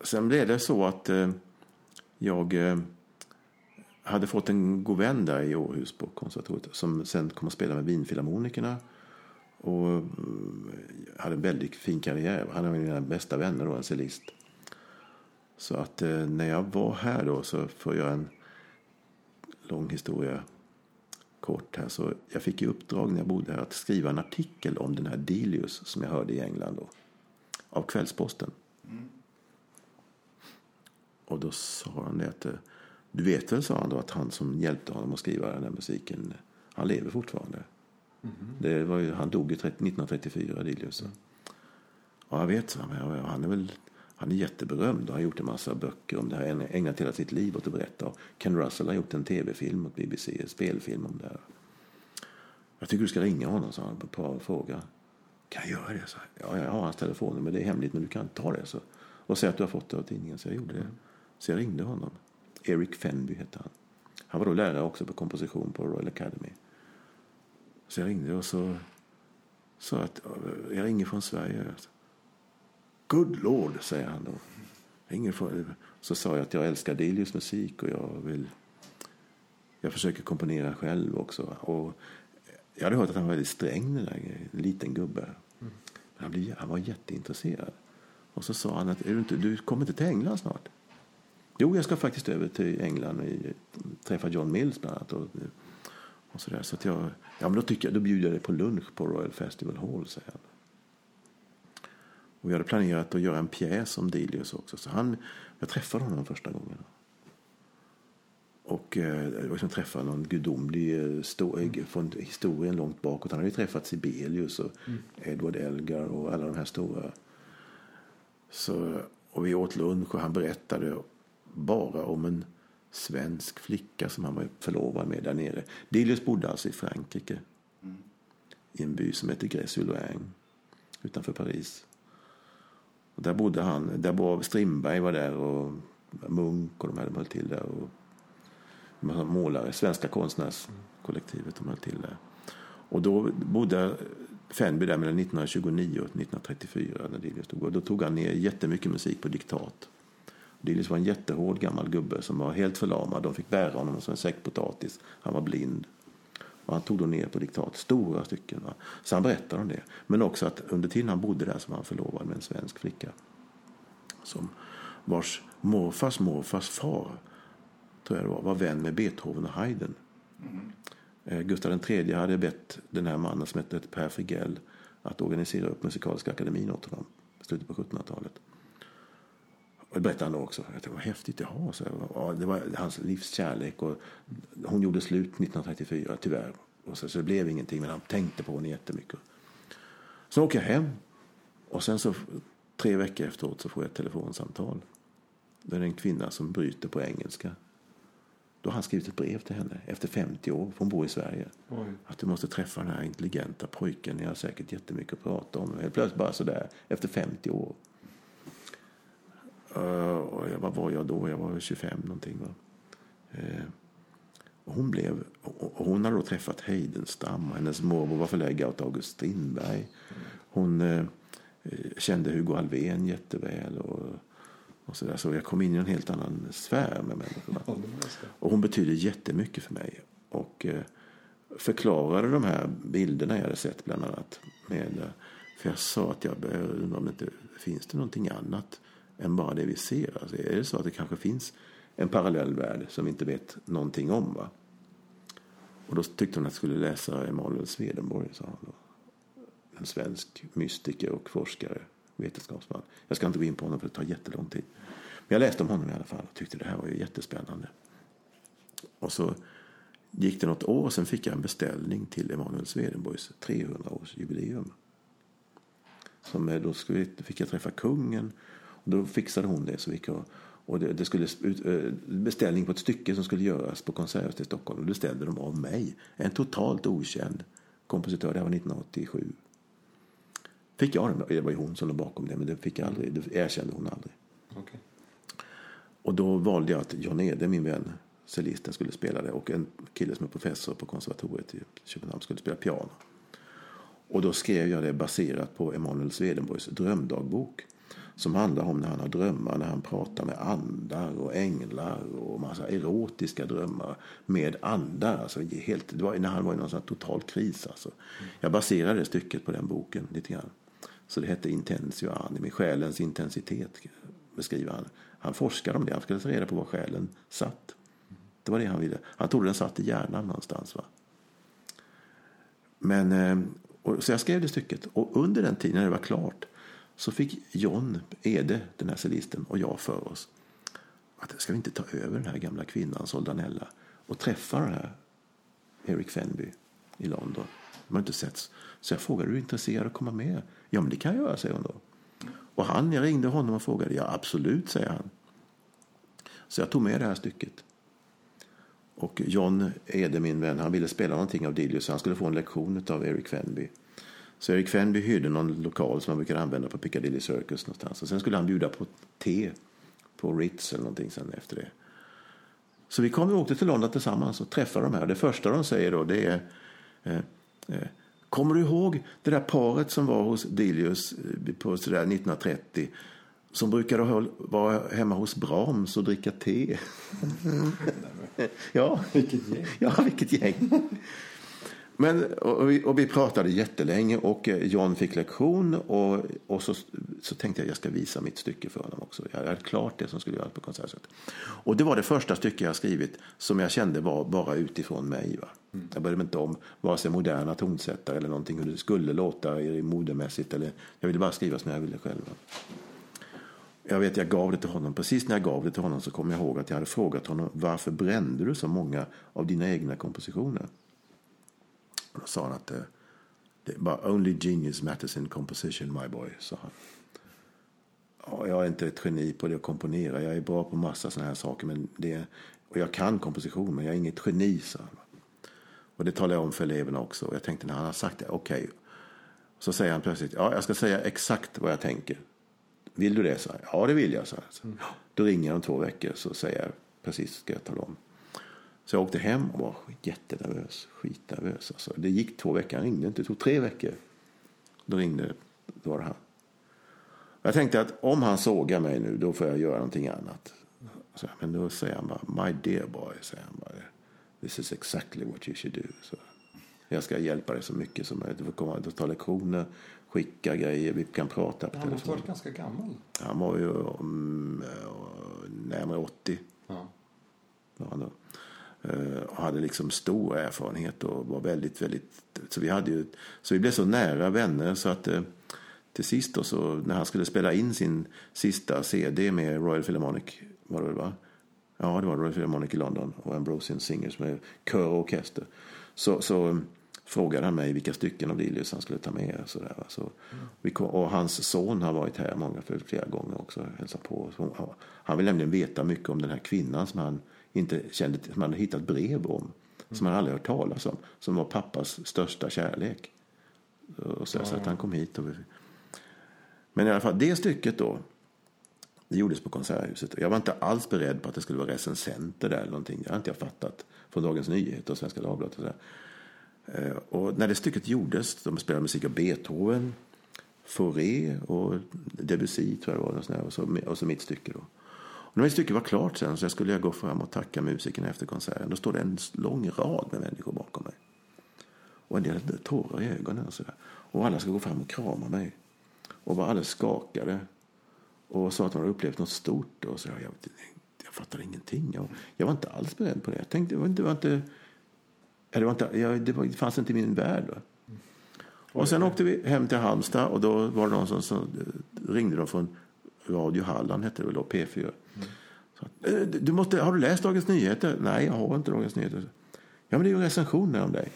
sen blev det så att uh, jag uh, hade fått en god vän där i Århus på konservatoriet som sen kom att spela med Vinfilharmonikerna. Och mm, hade en väldigt fin karriär. Han är en av mina bästa vänner då, en cellist. Så att när jag var här då så får jag en lång historia kort här. Så jag fick i uppdrag när jag bodde här att skriva en artikel om den här Delius som jag hörde i England då. Av Kvällsposten. Mm. Och då sa han det att du vet väl, sa han då, att han som hjälpte honom att skriva den här musiken, han lever fortfarande. Mm. Det var ju, han dog ju 1934, Delius. Mm. Ja, jag vet, så han. Han är väl han är jätteberömd och har gjort en massa böcker om det här. Ägnat hela sitt liv åt att berätta. Ken Russell har gjort en tv-film åt BBC, en spelfilm om det här. Jag tycker du ska ringa honom, sa han på ett par frågor. Kan jag göra det? Så, ja, jag har hans telefonnummer, det är hemligt men du kan ta det. Så. Och säga att du har fått det av tidningen. Så jag gjorde det. Så jag ringde honom. Eric Fenby hette han. Han var då lärare också på komposition på Royal Academy. Så jag ringde och så sa att jag ringer från Sverige. Good Lord, säger han då. Ingen så sa jag att jag älskar Delius musik och jag vill... Jag försöker komponera själv också. Och jag hade hört att han var väldigt sträng, den där liten gubbe. Mm. Men han, blev, han var jätteintresserad. Och så sa han att är du, inte, du kommer inte till England snart? Jo, jag ska faktiskt över till England och träffa John Mills bland annat. Och, och så där. Så att jag, ja, men då, tycker jag, då bjuder jag dig på lunch på Royal Festival Hall, säger han. Och vi hade planerat att göra en pjäs om Delius också. Så han, jag träffade honom första gången. Och eh, det var som att träffa någon gudomlig mm. från historien långt bakåt. Han hade ju träffat Sibelius och mm. Edward Elgar och alla de här stora. Så, och vi åt lunch och han berättade bara om en svensk flicka som han var förlovad med där nere. Delius bodde alltså i Frankrike. Mm. I en by som heter Gressuloing utanför Paris. Och där bodde han, där var Strindberg var där och Munk och de hade höll till där. Och målare, Svenska konstnärskollektivet, de höll till där. Och då bodde Fenby där mellan 1929 och 1934 när Dilius tog. Och då tog han ner jättemycket musik på diktat. Dilius var en jättehård gammal gubbe som var helt förlamad. De fick bära honom som en säck potatis. Han var blind. Och han tog då ner på diktat stora stycken. Va? Så han berättade om det. Men också att under tiden han bodde där så var han förlovad med en svensk flicka. Som vars morfars morfars far, tror jag det var, var vän med Beethoven och Haydn. Mm. Gustav III hade bett den här mannen som hette Per Frigell att organisera upp Musikaliska akademin åt honom i slutet på 1700-talet. Och det berättade han då också. Jag tänkte, vad häftigt, jaha. Så ja, det var hans livs kärlek. Och hon gjorde slut 1934, tyvärr. Och så, så det blev ingenting, men han tänkte på henne jättemycket. Så åker jag hem. Och sen så tre veckor efteråt så får jag ett telefonsamtal. Det är en kvinna som bryter på engelska. Då har han skrivit ett brev till henne efter 50 år, för hon bor i Sverige. Oj. Att du måste träffa den här intelligenta pojken, ni har säkert jättemycket att prata om. Helt plötsligt bara sådär, efter 50 år. Uh, och jag, vad var jag då? Jag var 25 någonting. Va? Och hon, blev, hon hade då träffat Heidenstam och hennes morbror var förläggare åt August Strindberg. Hon uh, kände Hugo Alfvén jätteväl. Och, och så, där. så jag kom in i en helt annan sfär med människorna. Och hon betyder jättemycket för mig. Och eh, förklarade de här bilderna jag hade sett bland annat. Med, för jag sa att jag undrar om det inte finns det någonting annat än bara det vi ser. Alltså, är det så att det kanske finns en parallell värld som vi inte vet någonting om? Va? Och då tyckte hon att jag skulle läsa Emanuel Swedenborg, sa han då. En svensk mystiker och forskare, vetenskapsman. Jag ska inte gå in på honom för det tar jättelång tid. Men jag läste om honom i alla fall och tyckte det här var ju jättespännande. Och så gick det något år och sen fick jag en beställning till Emanuel Swedenborgs 300-årsjubileum. Som då skulle, fick jag träffa kungen då fixade hon det. Så vi kan, och det, det skulle eh, beställning på ett stycke som skulle göras på Konserthuset i Stockholm. Och det beställde de av mig. En totalt okänd kompositör. Det här var 1987. Fick jag den? Det var ju hon som låg bakom det. Men det fick jag aldrig. Det erkände hon aldrig. Okay. Och då valde jag att John Ede, min vän, cellisten, skulle spela det. Och en kille som är professor på konservatoriet i Köpenhamn skulle spela piano. Och då skrev jag det baserat på Emanuel Swedenborgs drömdagbok som handlar om när han har drömmar, när han pratar med andar och änglar och massa erotiska drömmar med andar. Alltså helt, det var när han var i någon sån total kris. Alltså. Jag baserade det stycket på den boken lite grann. Så det hette Intensio animi, själens intensitet beskriver han. Han forskade om det, han skulle ta reda på var själen satt. Det var det han ville. Han trodde den satt i hjärnan någonstans. Va? Men, eh, och, så jag skrev det stycket och under den tiden när det var klart så fick John Ede, den här cellisten, och jag för oss att ska vi inte ta över den här gamla kvinnan, Soldanella, och träffa den här Eric Fenby i London. De har inte setts. Så jag frågade, är du intresserad av att komma med? Ja, men det kan jag göra, säger hon då. Och han, jag ringde honom och frågade, ja absolut, säger han. Så jag tog med det här stycket. Och John Ede, min vän, han ville spela någonting av Dilius. Han skulle få en lektion av Eric Fenby. Så Erik Fenby hyrde någon lokal som man brukar använda på Piccadilly Circus någonstans. Och sen skulle han bjuda på te på Ritz eller någonting sen efter det. Så vi kom och åkte till London tillsammans och träffade de här. Det första de säger då det är eh, eh, Kommer du ihåg det där paret som var hos Dilius eh, på sådär 1930? Som brukade vara hemma hos Brahms och dricka te. ja. Vilket gäng. Ja, vilket gäng. Men, och vi, och vi, pratade jättelänge och eh, John fick lektion och, och så, så tänkte jag att jag ska visa mitt stycke för honom också. Jag hade klart det som skulle göras på konserthuset. Och det var det första stycke jag skrivit som jag kände var bara utifrån mig. Va? Mm. Jag började inte om vare sig moderna tonsättare eller någonting hur det skulle låta modemässigt. Eller, jag ville bara skriva som jag ville själv. Jag vet, jag gav det till honom. Precis när jag gav det till honom så kom jag ihåg att jag hade frågat honom varför brände du så många av dina egna kompositioner? Och då sa han att det, det bara only genius matters in composition my boy, sa han. Ja, jag är inte ett geni på det att komponera. Jag är bra på massa sådana här saker. Men det, och jag kan komposition, men jag är inget geni, sa han. Och det talade jag om för eleverna också. Och jag tänkte när han har sagt det, okej. Okay. Så säger han plötsligt, ja, jag ska säga exakt vad jag tänker. Vill du det? Så ja, det vill jag. Så. Mm. Då ringer jag om två veckor så säger jag precis ska jag tala om. Så jag åkte hem och var jättenervös. Skitnervös. Alltså. Det gick två veckor, han ringde inte. Det tog tre veckor. Då ringde då var det han. Jag tänkte att om han sågar mig nu, då får jag göra någonting annat. Så, men då säger han bara, my dear boy, säger han bara. This is exactly what you should do. Så. Jag ska hjälpa dig så mycket som möjligt. Du får komma och ta lektioner, skicka grejer, vi kan prata på Han måste telefon. varit ganska gammal. Han var ju um, närmare 80. Ja. var han då. Eh, och hade liksom stor erfarenhet och var väldigt, väldigt... Så vi, hade ju, så vi blev så nära vänner så att eh, till sist då så när han skulle spela in sin sista CD med Royal Philharmonic, var det va? Ja, det var Royal Philharmonic i London och Ambrosian Singers med kör och orkester. Så, så mm, frågade han mig vilka stycken av Lilius han skulle ta med. Så där, va. så vi kom, och hans son har varit här många flera gånger också och hälsat på. Så han, han vill nämligen veta mycket om den här kvinnan som han inte kände till, som han hade hittat brev om. Som han aldrig hört talas om. Som var pappas största kärlek. Och så, så att han kom hit. Och men i alla fall, det stycket då. Det gjordes på Konserthuset. Jag var inte alls beredd på att det skulle vara recensenter där eller någonting. Det hade inte jag fattat. Från Dagens Nyheter och Svenska Dagbladet och sådär. Eh, och när det stycket gjordes, de spelade musik av Beethoven, Fauré och Debussy tror jag det var. Och så, och så, och så mitt stycke då. Och när mitt stycke var klart sen så jag skulle jag gå fram och tacka musikerna efter konserten. Då står det en lång rad med människor bakom mig. Och en del hade tårar i ögonen och sådär. Och alla ska gå fram och krama mig. Och var alldeles skakade. Och sa att de hade upplevt något stort. Och så jag, jag, jag fattar ingenting. Jag, jag var inte alls beredd på det. Jag tänkte, det var inte... Det, var inte, det, var inte, jag, det, var, det fanns inte i min värld. Va? Och sen åkte vi hem till Halmstad och då var det någon som, som ringde de från Radio Halland, hette det väl då, P4. Så, att, "Eh, du måste, har du läst Dagens Nyheter? Nej, jag har inte Dagens Nyheter. Ja, men det är ju recensioner om dig.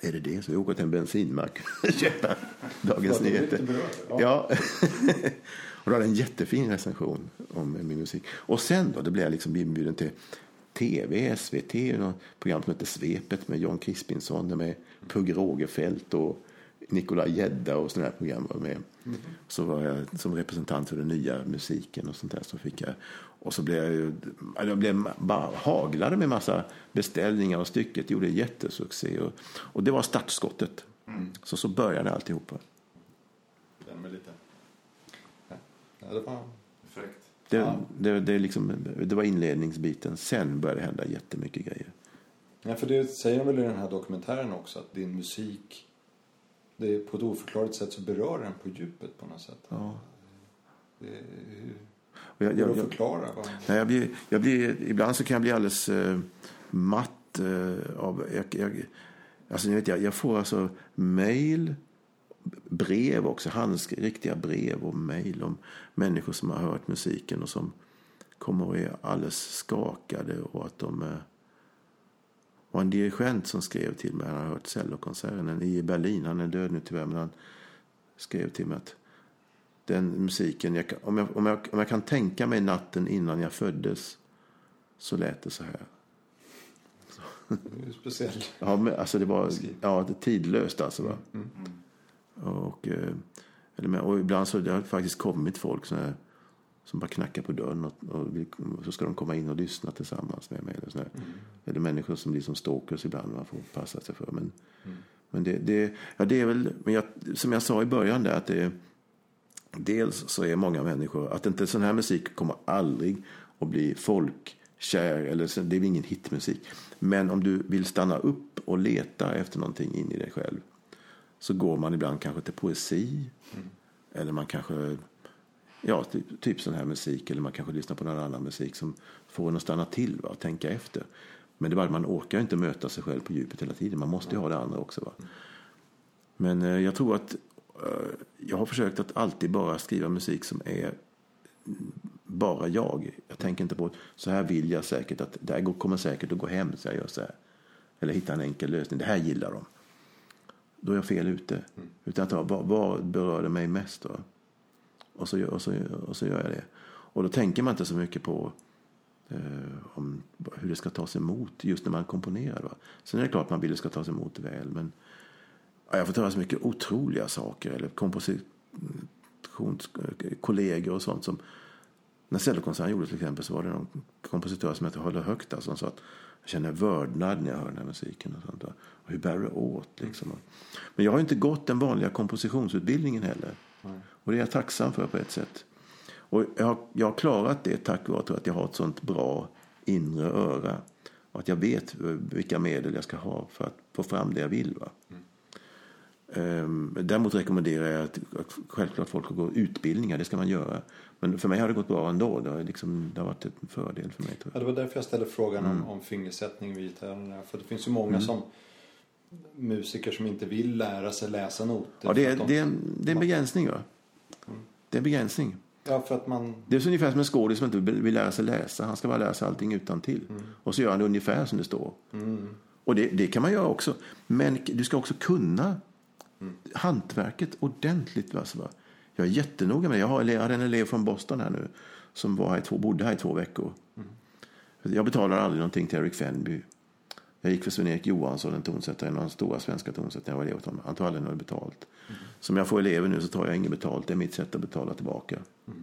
Är det det? Så vi åker till en bensinmack och köper Dagens Nyheter. ja. Ja. och då hade en jättefin recension om min musik. Och sen då, då blev jag liksom inbjuden till tv, SVT, något program som heter Svepet med John Crispinson, med Pugh Rogefeldt och Nikola Gedda och sådana här program var med. Så var jag som representant för den nya musiken och sånt där. Så fick jag, och så blev jag ju, jag blev bara haglade med massa beställningar och stycket gjorde jättesuccé. Och, och det var startskottet. Så så började alltihopa. Den med lite... Ja, det var... Fräckt. Det, Ja. det, det, är liksom, det var inledningsbiten. Sen började det hända jättemycket grejer. Ja, för det säger de väl i den här dokumentären också att din musik det på ett oförklarligt sätt så berör den på djupet på något sätt. Ja. Det hur jag, jag, att förklara? Nej, jag blir, jag blir, ibland så kan jag bli alldeles eh, matt eh, av... Jag, jag, alltså, vet, jag, jag får alltså mejl, brev också, handsk, riktiga brev och mejl om människor som har hört musiken och som kommer och är alldeles skakade och att de... Var en dirigent som skrev till mig, han har hört cellokonserten i Berlin, han är död nu tyvärr, men han skrev till mig att den musiken, jag, om, jag, om, jag, om jag kan tänka mig natten innan jag föddes så lät det så här. Det är speciellt. Ja, men, alltså det var ja, det tidlöst alltså. Va? Och, eh, eller, och ibland så det har faktiskt kommit folk så här, som bara knackar på dörren och, och, vill, så ska de komma in och lyssna tillsammans med mig. Eller, här. eller människor som blir som stalkers ibland man får passa sig för. Men, men det, det, ja, det är väl, men jag, som jag sa i början där att det Dels så är många människor, att inte sån här musik kommer aldrig att bli folkkär, eller det är ingen hitmusik. Men om du vill stanna upp och leta efter någonting in i dig själv så går man ibland kanske till poesi. Eller man kanske, ja typ, typ sån här musik. Eller man kanske lyssnar på någon annan musik som får en att stanna till va, och tänka efter. Men det är bara man orkar inte möta sig själv på djupet hela tiden. Man måste ju ha det andra också. Va? Men eh, jag tror att eh, jag har försökt att alltid bara skriva musik som är mm, bara jag. Jag tänker inte på så här vill jag säkert att det här kommer säkert att gå hem så jag gör så här. Eller hitta en enkel lösning. Det här gillar de. Då är jag fel ute. Utan att vad, vad berör det mig mest då? Och så, och, så, och så gör jag det. Och då tänker man inte så mycket på eh, om hur det ska tas emot just när man komponerar. Va? Sen är det klart att man vill att det ska tas emot väl. Men ja, jag får höra så mycket otroliga saker. Eller kompositionskollegor och sånt som när cellokonserten gjordes till exempel så var det någon kompositör som hette Håller Högt alltså, som sa att jag känner vördnad när jag hör den här musiken. Och, sånt där. och hur bär det åt liksom. Men jag har inte gått den vanliga kompositionsutbildningen heller. Nej. Och det är jag tacksam för på ett sätt. Och jag har, jag har klarat det tack vare att jag har ett sånt bra inre öra. Och att jag vet vilka medel jag ska ha för att få fram det jag vill. Va? Mm. Däremot rekommenderar jag att, att självklart folk går utbildningar, det ska man göra. Men för mig har det gått bra ändå. Det har, liksom, det har varit en fördel för mig. Tror jag. Ja, det var därför jag ställde frågan mm. om, om fingersättning vid gitarren. För det finns ju många mm. som musiker som inte vill lära sig läsa noter. Ja, det är, de, det är, det är en begränsning. Va? Det är en begränsning. Ja, för att man... Det är så ungefär som en skådis som inte vill lära sig läsa. Han ska bara lära sig allting utan till. Mm. Och så gör han det ungefär som det står. Mm. Och det, det, kan man göra också. Men du ska också kunna mm. hantverket ordentligt. Alltså, Jag är jättenoga med det. Jag, har, jag hade en elev från Boston här nu som var här två, bodde här i två veckor. Mm. Jag betalar aldrig någonting till Eric Fenby. Jag gick för Sven-Erik Johansson, en tonsättare, en av de stora svenska tonsättarna. Jag var elev honom. Han tog aldrig något betalt. Mm. Som jag får elever nu så tar jag inget betalt. Det är mitt sätt att betala tillbaka. Mm.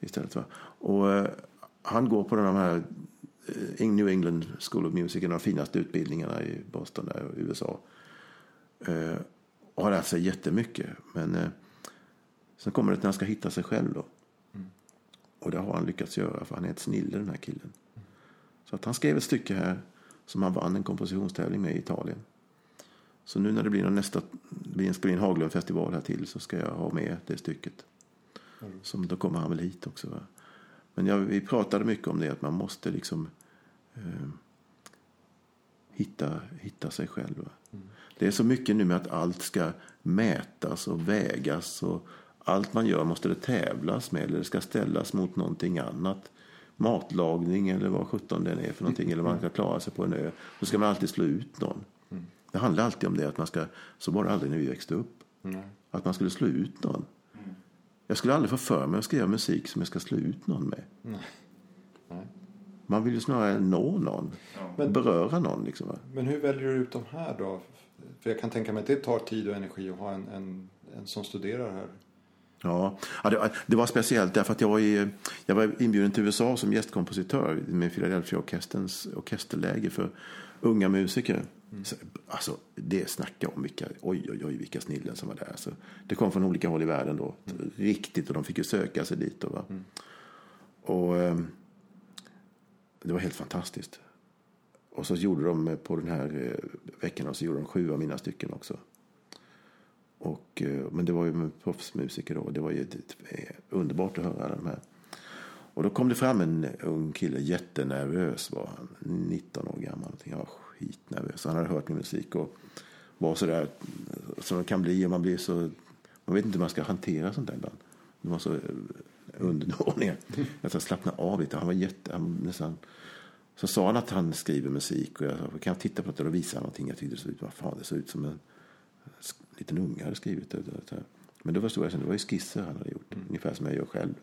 Istället, va? Och, uh, han går på de här uh, New England School of Music, en av de finaste utbildningarna i Boston, där, i USA. Uh, och har lärt sig jättemycket. Men uh, sen kommer det när han ska hitta sig själv. Då. Mm. Och det har han lyckats göra, för han är ett snille den här killen. Mm. Så att han skrev ett stycke här som han vann en kompositionstävling med i Italien. Så nu när det blir nästa, det blir en, en Haglundfestival här till så ska jag ha med det stycket. Mm. Som, då kommer han väl hit också. Va? Men jag, vi pratade mycket om det att man måste liksom eh, hitta, hitta sig själv. Mm. Det är så mycket nu med att allt ska mätas och vägas och allt man gör måste det tävlas med eller det ska ställas mot någonting annat matlagning eller vad sjutton den är för någonting. Eller man ska klara sig på en ö. Då ska man alltid slå ut någon. Det handlar alltid om det. att man ska, Så var det aldrig när vi växte upp. Att man skulle slå ut någon. Jag skulle aldrig få för mig att skriva musik som jag ska slå ut någon med. Nej. Nej. Man vill ju snarare nå någon. Ja. beröra någon. Liksom? Men hur väljer du ut de här då? För jag kan tänka mig att det tar tid och energi att ha en, en, en som studerar här. Ja, det, var speciellt därför att jag var, i, jag var inbjuden till USA som gästkompositör med Philadelphia-orkesterns orkesterläge för unga musiker. Mm. Alltså, det snacka om vilka, oj, oj, oj, vilka snillen som var där. Alltså, det kom från olika håll i världen då. Mm. Riktigt, och de fick ju söka sig dit. Då, mm. Och um, det var helt fantastiskt. Och så gjorde de på den här uh, veckan och så gjorde de sju av mina stycken också. Och, eh, men det var ju med proffsmusiker då. Det var ju eh, underbart att höra de här. Och då kom det fram en ung kille, jättenervös var han. 19 år gammal. Jag var skitnervös. Han hade hört min musik och var sådär som det kan bli. Och man blir så... Man vet inte hur man ska hantera sånt där ibland. Det var så eh, underdåniga. Jag slappna av lite. Han var jätte... Han nästan, så sa han att han skriver musik och jag sa, kan jag titta på det och visa någonting? Jag tyckte det såg ut, vad fan, det såg ut som en liten unge hade skrivit det. Men då förstod jag att det var skisser han hade gjort, mm. ungefär som jag gör själv.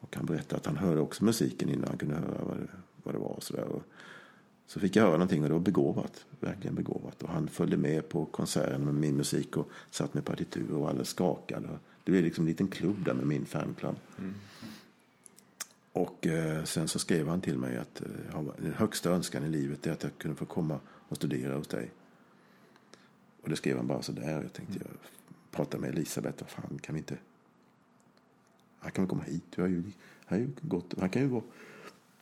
Och han berättade att han hörde också musiken innan han kunde höra vad det, vad det var. Och så, där. Och så fick jag höra någonting och det var begåvat, verkligen begåvat. Och han följde med på konserten med min musik och satt med partitur och alla skakade. Det blev liksom en liten klubb där med min fanclub. Mm. Och eh, sen så skrev han till mig att eh, den högsta önskan i livet är att jag kunde få komma och studera hos dig. Och det skrev han bara så där. Jag tänkte, jag pratade med Elisabeth, vad fan kan vi inte... Han kan väl komma hit? Har ju, har ju gått, han kan ju gå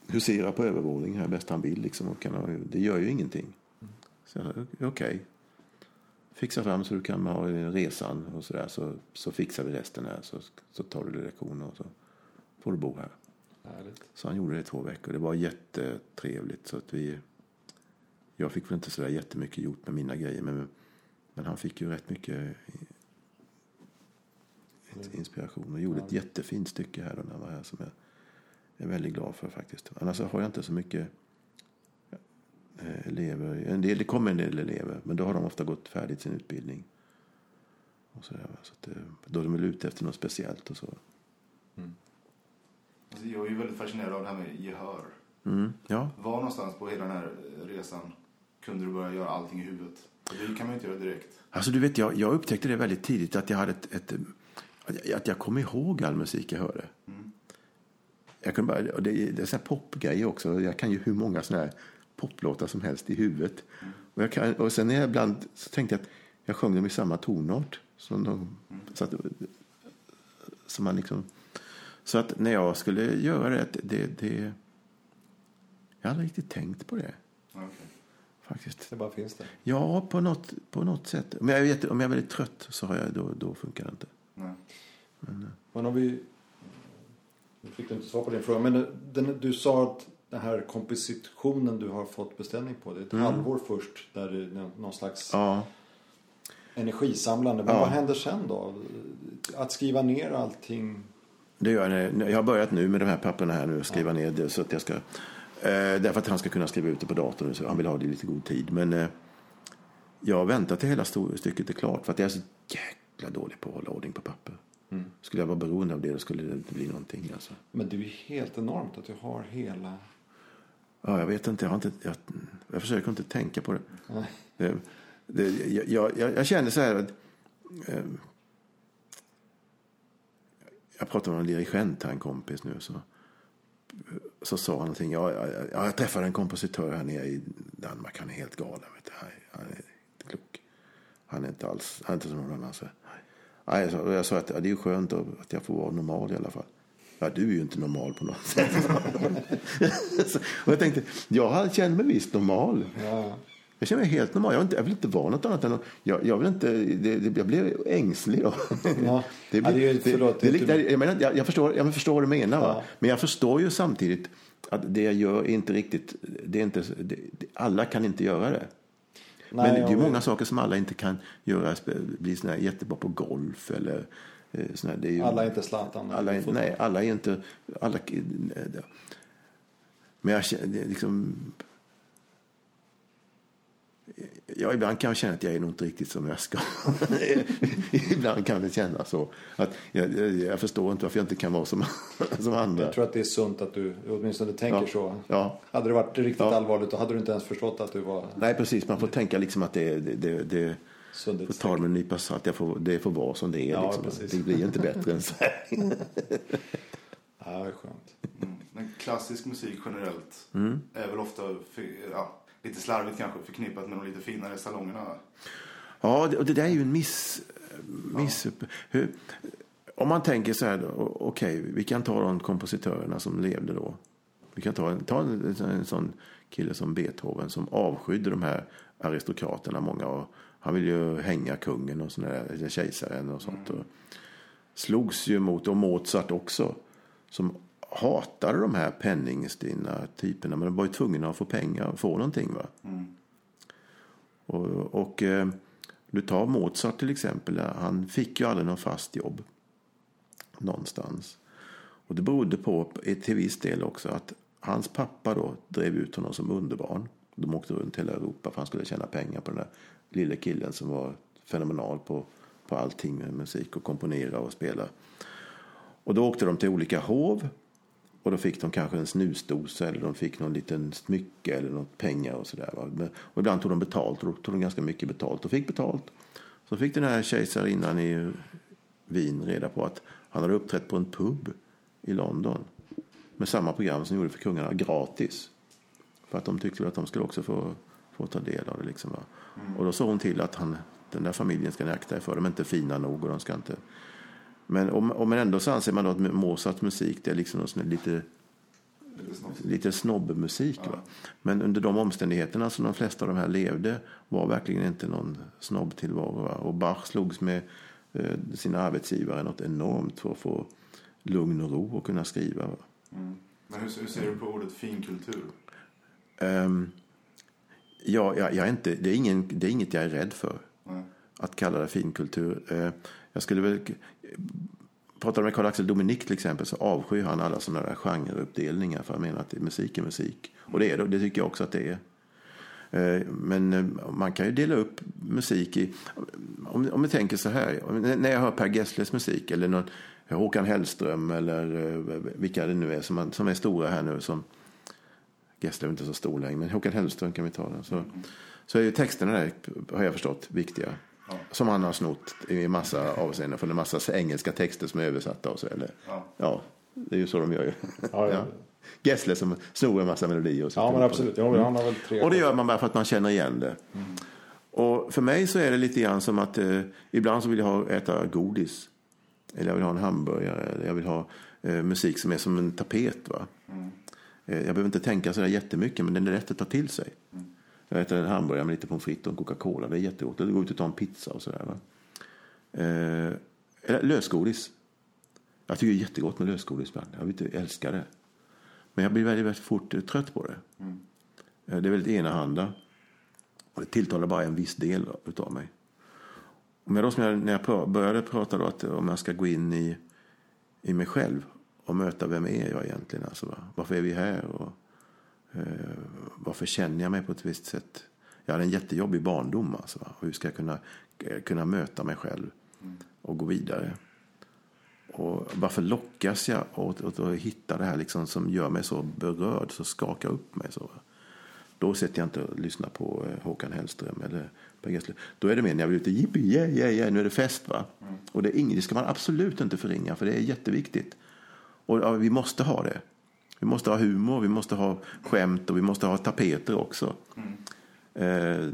husera på övervåningen här bäst han vill. Liksom, och kan, det gör ju ingenting. Så okej. Okay. Fixa fram så du kan ha resan och så där. Så, så fixar vi resten här. Så, så tar du lektioner och så får du bo här. Härligt. Så han gjorde det i två veckor. Det var jättetrevligt. Så att vi, jag fick väl inte så där jättemycket gjort med mina grejer. Men men han fick ju rätt mycket inspiration och gjorde ett jättefint stycke här då när han var här som jag är väldigt glad för faktiskt. Annars har jag inte så mycket eh, elever. En del, det kommer en del elever, men då har de ofta gått färdigt sin utbildning. Och så där, så att, eh, då är de väl ute efter något speciellt och så. Mm. Alltså jag är ju väldigt fascinerad av det här med gehör. Mm, ja. Var någonstans på hela den här resan kunde du börja göra allting i huvudet? Det kan man inte göra direkt. Alltså, du vet, jag, jag upptäckte det väldigt tidigt att jag hade ett, ett att jag kom ihåg all musik jag hörde. Mm. Jag kunde bara, det, det är så popgrejer också. Jag kan ju hur många såna här poplåtar som helst i huvudet. Mm. Och, jag kan, och sen när jag ibland så tänkte jag att jag sjöng dem i samma tonart. Som de, mm. så, att, så, man liksom, så att när jag skulle göra det, det, det Jag aldrig riktigt tänkt på det. Okej. Faktiskt. Det bara finns där. Ja, på något, på något sätt. Om jag, är jätte, om jag är väldigt trött så har jag, då, då funkar det inte. Nej. Men om vi... Nu fick du inte svar på din fråga. Men den, du sa att den här kompositionen du har fått beställning på. Det är ett halvår först. Där det är någon slags Ja, energisamlande. Men Ja. vad händer sen då? Att skriva ner allting. det gör jag. Jag har börjat nu med de här papperna här nu skriva ner det så att jag ska... Eh, därför att han ska kunna skriva ut det på datorn. Så han vill ha det i lite god tid. Men eh, jag väntar till hela stycket är klart. För att jag är så jäkla dålig på att hålla ordning på papper. Skulle jag vara beroende av det då skulle det inte bli någonting. Alltså. Men det är ju helt enormt att du har hela... Ja, jag vet inte. Jag, har inte jag, jag försöker inte tänka på det. Nej. det, det jag, jag, jag jag känner så här att... Eh, jag pratade med en dirigent här, en kompis nu. Så, så sa han någonting. Jag, jag, jag träffade en kompositör här nere i Danmark. Han är helt galen. Vet du. Han, han är inte klok. Han är inte alls han är inte som någon annan. Så. Nej, jag sa, jag sa att ja, det är skönt att att jag får vara normal i alla fall. Ja, du är ju inte normal på något sätt. Så- och jag tänkte, jag känner mig visst normal. Ja. Jag känner mig helt normal. Jag vill inte, jag vill inte vara något annat än... Jag, jag vill inte... Det, det, jag blir ängslig då. Ja. Det Ja, det förlåt, det, det jag, menar, jag, jag, förstår, jag förstår vad du menar. Ja. Men jag förstår ju samtidigt att det jag gör är inte riktigt... Det är inte, det, alla kan inte göra det. Nej, Men det är ju många saker som alla inte kan göra. Bli sån här jättebra på golf eller... eh, Sån här, ju, Alla är inte Zlatan. alla är, nej, alla är inte... Alla, men jag känner liksom... Ja, ibland kan jag känna att jag är nog inte riktigt som jag ska. ibland kan det kännas så. Att jag, jag, jag förstår inte varför jag inte kan vara som, som andra. Jag tror att det är sunt att du åtminstone tänker Ja. så. Ja. Hade det varit riktigt Ja. allvarligt då hade du inte ens förstått att du var Nej, precis. Man får tänka liksom att det, det, det, det får ta det med en nypa salt. Jag får, det får vara som det är. Ja, liksom. precis. Det blir inte bättre än så här. Ja, det är skönt. Mm. Men klassisk musik generellt Mm. är väl ofta, ja, lite slarvigt kanske, förknippat med de lite finare salongerna. Ja, och det där är ju en miss... miss hur, om man tänker så här, okej, vi kan ta de kompositörerna som levde då. Vi kan ta, ta en, en sån kille som Beethoven som avskydde de här aristokraterna, många. Och han ville ju hänga kungen och sån där, eller kejsaren och sånt. Och slogs ju mot, och Mozart också, som hatade de här penningstinna typerna. Men de var ju tvungna att få pengar, få någonting. va och, och eh, du tar Mozart till exempel. Han fick ju aldrig någon fast jobb någonstans. Och det berodde på, till viss del också, att hans pappa då drev ut honom som underbarn. De åkte runt hela Europa för han skulle tjäna pengar på den där lille killen som var fenomenal på, på allting med musik och komponera och spela. Och då åkte de till olika hov och då fick de kanske en snusdosa eller de fick någon liten smycke eller något pengar och sådär. Och ibland tog de betalt och då tog de ganska mycket betalt och fick betalt. Så fick den här kejsarinnan i Wien reda på att han hade uppträtt på en pub i London med samma program som gjorde för kungarna gratis. För att de tyckte att de skulle också få, få ta del av det. Liksom, va? Och då sa hon till att han, den där familjen ska ni akta er för. De är inte fina nog och de ska inte... Men om, om men ändå så anser man att Mozarts musik det är liksom någon lite Lite snobbmusik. Va? Men under de omständigheterna som de flesta av de här levde var verkligen inte någon snobbtillvaro. Va? Och Bach slogs med eh, sina arbetsgivare något enormt för att få lugn och ro och kunna skriva. Va? Mm. Men hur, hur ser du på ordet finkultur? Ehm, ja, jag, jag är inte, det, är ingen, det är inget jag är rädd för. Nej. att kalla det finkultur. Eh, jag skulle väl... Pratar med Carl-Axel Dominik till exempel så avskyr han alla sådana där genreuppdelningar för han menar att musik är musik. Och det är det, det tycker jag också att det är. Eh, men eh, man kan ju dela upp musik i... Om, om vi tänker så här, när jag hör Per Gessles musik eller någon, Håkan Hellström eller eh, vilka det nu är som, man, som är stora här nu som... Gessle är inte så stor längre, men Håkan Hellström kan vi ta. Den. Så, så är ju texterna där, har jag förstått, viktiga. Som han har snott i massa avseenden från en massa engelska texter som är översatta och så. Eller, Ja. ja, det är ju så de gör ju. Ja, ja. Gessle som snor en massa melodier. Och så Ja, men absolut. Ja, han har väl tre. och det gör man bara för att man känner igen det. Och för mig så är det lite grann som att eh, ibland så vill jag ha, äta godis. Eller jag vill ha en hamburgare. Eller jag vill ha eh, musik som är som en tapet. Va? Eh, Jag behöver inte tänka så där jättemycket, men den är lätt att ta till sig. Jag äter hamburgare med lite pommes frites och Coca-Cola. Det är jättegott. Eller gå ut och ta en pizza och sådär. Va? Eh, eller lösgodis. Jag tycker det är jättegott med lösgodis ibland. Jag vet, älskar det. Men jag blir väldigt, väldigt fort eh, trött på det. Eh, Det är väldigt enahanda. Och det tilltalar bara en viss del utav mig. Jag då, som jag, när jag började prata då, att om jag ska gå in i, i mig själv och möta vem är jag egentligen? Alltså, va? Varför är vi här? Och, varför känner jag mig på ett visst sätt? Jag hade en jättejobbig barndom. Alltså, hur ska jag kunna, eh, kunna möta mig själv och gå vidare? Och varför lockas jag åt, åt att hitta det här liksom som gör mig så berörd, så skakar upp mig? Så? Då sätter jag inte och lyssnar på eh, Håkan Hellström eller Per Gessle. Då är det mer när jag vill ute, jippi, yeah, yeah, yeah, nu är det fest va. Och det, är det ska man absolut inte förringa för det är jätteviktigt. Och ja, vi måste ha det. Vi måste ha humor, vi måste ha skämt och vi måste ha tapeter också. Eh,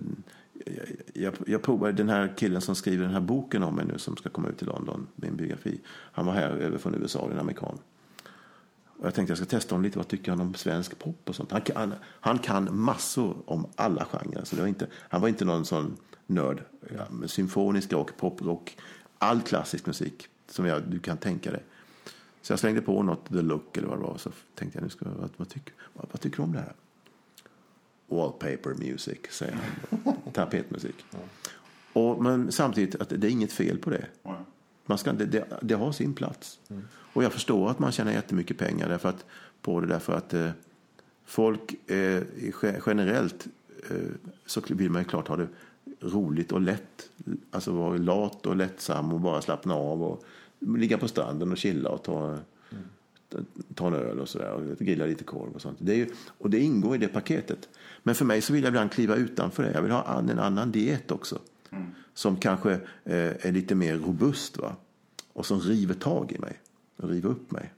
jag, jag provade den här killen som skriver den här boken om mig nu som ska komma ut i London, min biografi. Han var här över från USA, en amerikan. Och jag tänkte jag ska testa honom lite, vad tycker han om svensk pop och sånt. Han kan, han kan massor om alla genrer. Så det var inte, han var inte någon sån nörd. Ja, symfonisk rock, poprock, all klassisk musik som jag, du kan tänka dig. Så jag slängde på något The Look eller vad det var. Så tänkte jag, nu ska, vad, vad, tycker, vad, vad tycker du om det här? Wallpaper music, säger han. Tapetmusik. Och, men samtidigt, att det är inget fel på det. Man ska, det, det, det har sin plats. Och jag förstår att man tjänar jättemycket pengar därför att, på det därför att eh, folk eh, ge- generellt eh, så vill man ju klart ha det roligt och lätt. Alltså vara lat och lättsam och bara slappna av och ligga på stranden och chilla och ta, ta en öl och sådär och grilla lite korv och sånt. Det är ju, och det ingår i det paketet. Men för mig så vill jag ibland kliva utanför det. Jag vill ha en annan diet också. Som kanske eh, är lite mer robust va. Och som river tag i mig. Och river upp mig.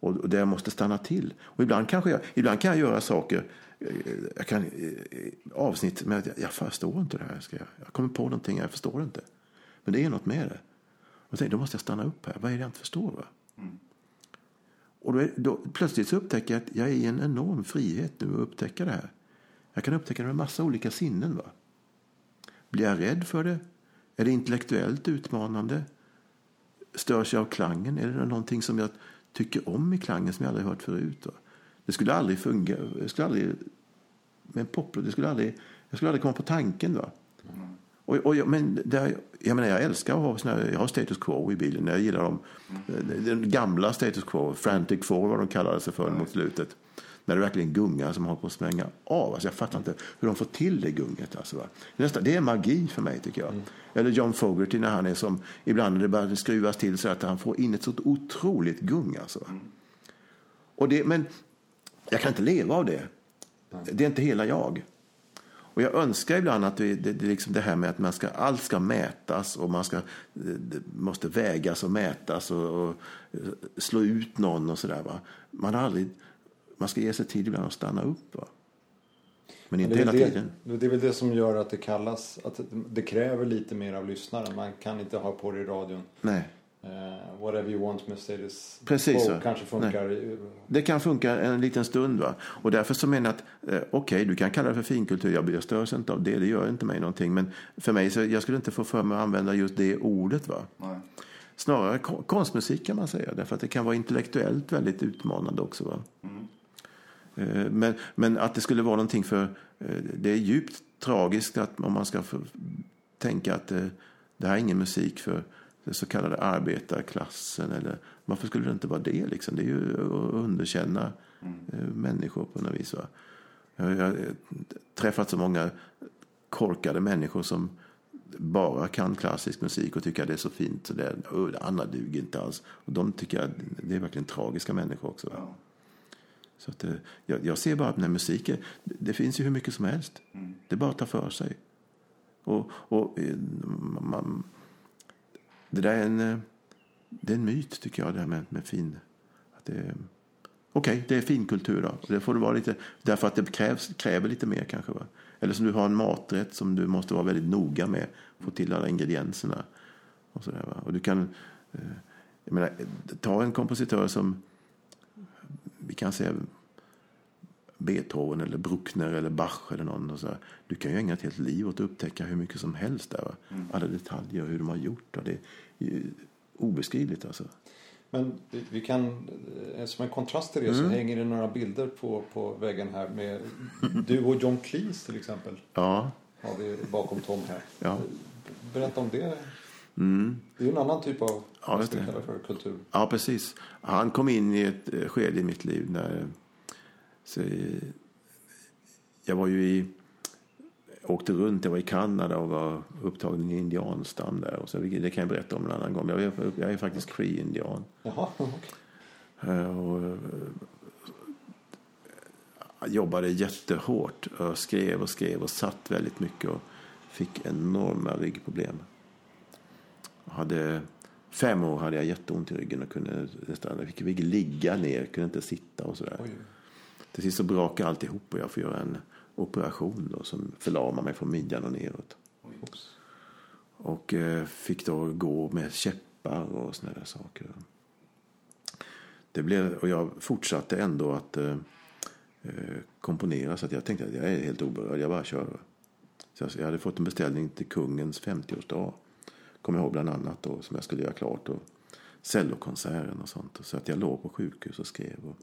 Och, och där jag måste stanna till. Och ibland, kanske jag, ibland kan jag göra saker. eh, Jag kan eh, avsnitt med att jag, jag förstår inte det här. Ska jag, jag kommer på någonting, jag förstår inte. Men det är något med det. Och jag tänkte, då måste jag stanna upp här. Vad är det jag inte förstår? Va? Och då, är, då plötsligt så upptäcker jag att jag är i en enorm frihet nu att upptäcka det här. Jag kan upptäcka det med massa olika sinnen. Va? Blir jag rädd för det? Är det intellektuellt utmanande? Störs jag av klangen? Är det någonting som jag tycker om i klangen som jag aldrig hört förut? Va? Det skulle aldrig fungera. Det skulle aldrig, med en poplåt, det skulle aldrig, jag skulle aldrig komma på tanken. Va? Och, och, men där, jag menar, jag älskar att ha såna jag har status quo i bilen. Jag gillar dem. Den gamla status quo, frantic four vad de kallade sig för mot slutet. När det verkligen gungar som håller på att spränga av. Alltså jag fattar inte hur de får till det gunget. Alltså, va? Det, är nästan, det är magi för mig tycker jag. Eller John Fogerty när han är som, ibland när det börjar skruvas till så att han får in ett så otroligt gung. Alltså. Och det, men jag kan inte leva av det. Det är inte hela jag. Och jag önskar ibland att det, det, liksom det här med att man ska, allt ska mätas och man ska, det måste vägas och mätas och, och eh, slå ut någon och sådär. Man, har aldrig, man ska ge sig tid ibland att stanna upp. Va? Men inte hela tiden. det, är väl det som gör att det kallas, att det, det kräver lite mer av lyssnaren. Man kan inte ha på det i radion. Nej. Eh, whatever you want med status Precis quo så. kanske funkar. Det kan funka en liten stund. Va? Och därför så menar jag att eh, okej, du kan kalla det för finkultur. Jag, jag störs inte av det. Det gör inte mig någonting. Men för mig så jag skulle inte få för mig att använda just det ordet. Va? Nej. Snarare ko- konstmusik kan man säga. Därför att det kan vara intellektuellt väldigt utmanande också. Va? Eh, Men, men att det skulle vara någonting för... eh, Det är djupt tragiskt att om man ska tänka att eh, det här är ingen musik för den så kallade arbetarklassen. Eller, varför skulle det inte vara det? Liksom? Det är ju att underkänna eh, människor på något vis. Va? Jag har träffat så många korkade människor som bara kan klassisk musik och tycker att det är så fint. Så det, "Åh, det andra duger inte alls. Och de tycker att det är verkligen tragiska människor också. Va? Så att, eh, jag, jag ser bara att när musik är, det, det finns ju hur mycket som helst. Det är bara att ta för sig. Och, och eh, man, det där är en, eh, det är en myt tycker jag, det här med, med fin. Att det, är- Okej, det är finkultur då. Det får det vara lite, därför att det krävs, kräver lite mer kanske. Va? Eller som du har en maträtt som du måste vara väldigt noga med. Få till alla ingredienserna. Och, så där, va? och du kan, eh, jag menar, ta en kompositör som vi kan säga Beethoven eller Bruckner eller Bach eller någon. Så. Du kan ju ägna ett helt liv åt att upptäcka hur mycket som helst där. Va? Alla detaljer och hur de har gjort. Och det är obeskrivligt alltså. Men vi, kan, eh, som en kontrast till det så hänger det några bilder på, på väggen här med du och John Cleese till exempel. Ja, Har vi bakom Tom här. Ja. Berätta om det. mm. Det är ju en annan typ av, Ja, vad ska det. kalla för, kultur. ja precis. Han kom in i ett eh, skede i mitt liv när så, eh, jag var ju i åkte runt, jag var i Kanada och var upptagen i en indianstam där. Och så, det kan jag berätta om en annan gång. Jag är, jag är faktiskt cree-indian. Jaha, okej. Eh, Och, eh, jag jobbade jättehårt. Jag skrev och skrev och satt väldigt mycket och fick enorma ryggproblem. Jag hade, fem år hade jag jätteont i ryggen och kunde nästan, jag fick ligga ner, kunde inte sitta och sådär. Oj. Till sist så brakade alltihop och jag får göra en operation då, som förlamar mig från midjan och neråt. Oops. Och eh, fick då gå med käppar och såna där saker. Det blev, och jag fortsatte ändå att eh, eh, komponera så att jag tänkte att jag är helt oberörd, jag bara kör. Så jag, jag hade fått en beställning till kungens 50-årsdag. Kommer jag ihåg bland annat då, som jag skulle göra klart. Och cellokonserten och sånt. Så att jag låg på sjukhus och skrev. Och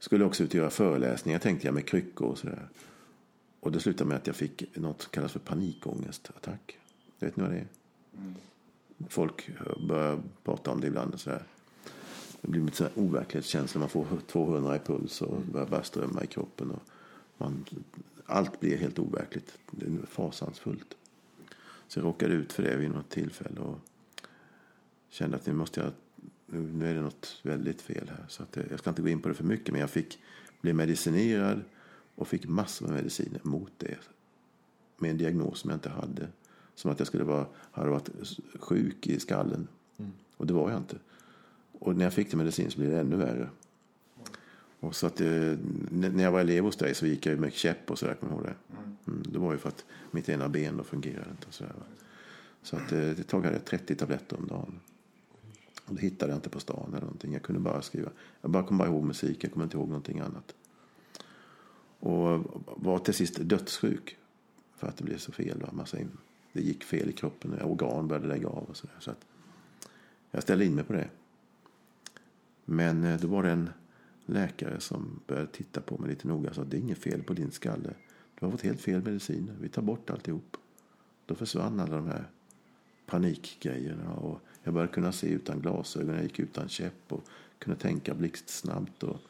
skulle också ut och göra föreläsningar tänkte jag med kryckor och sådär. Och det slutade med att jag fick något som kallas för panikångestattack. Vet ni vad det är? Folk börjar prata om det ibland. Och sådär. Det blir här overklighetskänsla. Man får 200 i puls och börjar bara strömma i kroppen. Och man, allt blir helt overkligt. Det är fasansfullt. Så jag råkade ut för det vid något tillfälle. Och kände att nu måste jag nu nu är det något väldigt fel här. Så att jag ska inte gå in på det för mycket. Men jag fick bli medicinerad och fick massor med mediciner mot det. Med en diagnos som jag inte hade. Som att jag skulle vara, hade varit sjuk i skallen. Och det var jag inte. Och när jag fick den medicin så blev det ännu värre. Och så att, eh, när jag var elev hos dig så gick jag med käpp och sådär, kommer ihåg det? Mm, det var ju för att mitt ena ben då fungerade inte och sådär. va. Så att eh, ett tag hade jag 30 tabletter om dagen. Och det hittade jag inte på stan eller någonting. Jag kunde bara skriva. Jag bara kom bara ihåg musik, jag kommer inte ihåg någonting annat. Och var till sist dödssjuk. För att det blev så fel. Va? Massa in, det gick fel i kroppen. Och Organ började lägga av och sådär. Så att jag ställde in mig på det. Men eh, då var det en läkare som började titta på mig lite noga och sa det är inget fel på din skalle. Du har fått helt fel mediciner. Vi tar bort alltihop. Då försvann alla de här panikgrejerna. Och jag började kunna se utan glasögon. Jag gick utan käpp och kunde tänka blixtsnabbt. Och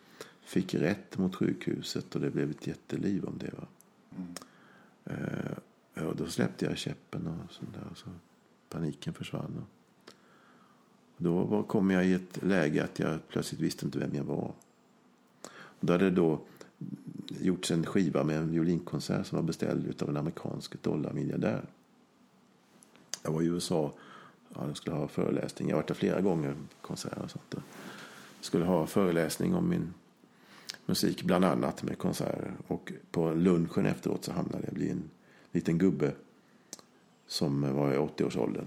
fick rätt mot sjukhuset och det blev ett jätteliv om det. Va? Eh, och då släppte jag käppen och sånt där. Och så paniken försvann. Och då var, kom jag i ett läge att jag plötsligt visste inte vem jag var. Och då hade det då gjorts en skiva med en violinkonsert som var beställd av en amerikansk dollarmiljardär. Jag var i USA. Ja, jag skulle ha föreläsning. Jag har varit där flera gånger. Konserter och sånt. Jag skulle ha föreläsning om min musik. Bland annat med konserter. Och på lunchen efteråt så hamnade jag bli en liten gubbe. Som var i 80-årsåldern.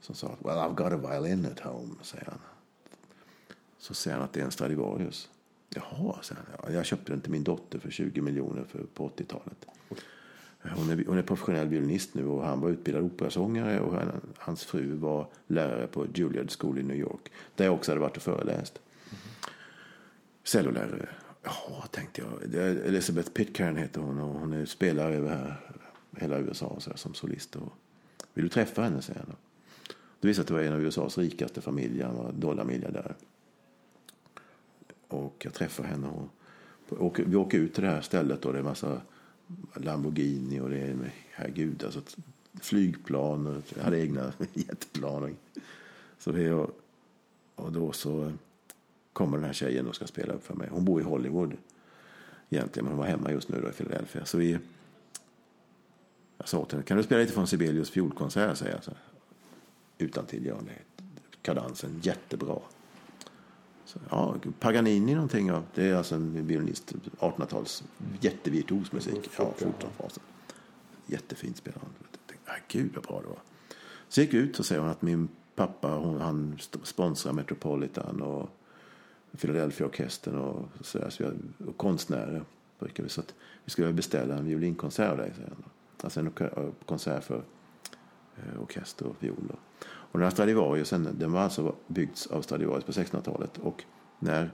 Som sa Well I've got a violin at home. Säger han. Så säger han att det är en Stradivarius. Jaha, säger han. Jag köpte den till min dotter för 20 miljoner för, på 80-talet. Hon är, hon är professionell violinist nu och han var utbildad operasångare och han, hans fru var lärare på Juilliard School i New York. Där jag också hade varit och föreläst. Cellolärare. Ja, tänkte jag. Elizabeth Pitcairn heter hon och hon är spelare över här, hela USA så här, som solist. Och, Vill du träffa henne, säger han. Det visade att det var en av USAs rikaste familjer. Han var dollarmiljardär. Och jag träffar henne och och vi åker ut till det här stället och det är massa Lamborghini och det är, herregud, alltså flygplan och jag hade egna jetplan. Och, så det och, och då så kommer den här tjejen och ska spela upp för mig. Hon bor i Hollywood egentligen, men hon var hemma just nu då i Philadelphia. Så vi, jag sa till henne, kan du spela lite från Sibelius fiolkonsert, säger jag. Så, utan till ja. Kadansen, jättebra. Så, ja, Paganini någonting av, det är alltså en violinist, 1800-tals jättevirtuos musik. Ja, 14 fasen. Jättefint spelare. Jag tänkte, "Ah, Gud vad bra det var. Så gick vi ut och säger hon att min pappa, hon, han sponsrar Metropolitan och Philadelphia-orkestern och, sådär, så jag, och konstnärer. brukar vi. Så att vi skulle beställa en violinkonsert av dig, säger han. Alltså en konsert för eh, orkester och viol. Och den här Stradivariusen, den var alltså byggts av Stradivarius på 1600-talet. Och när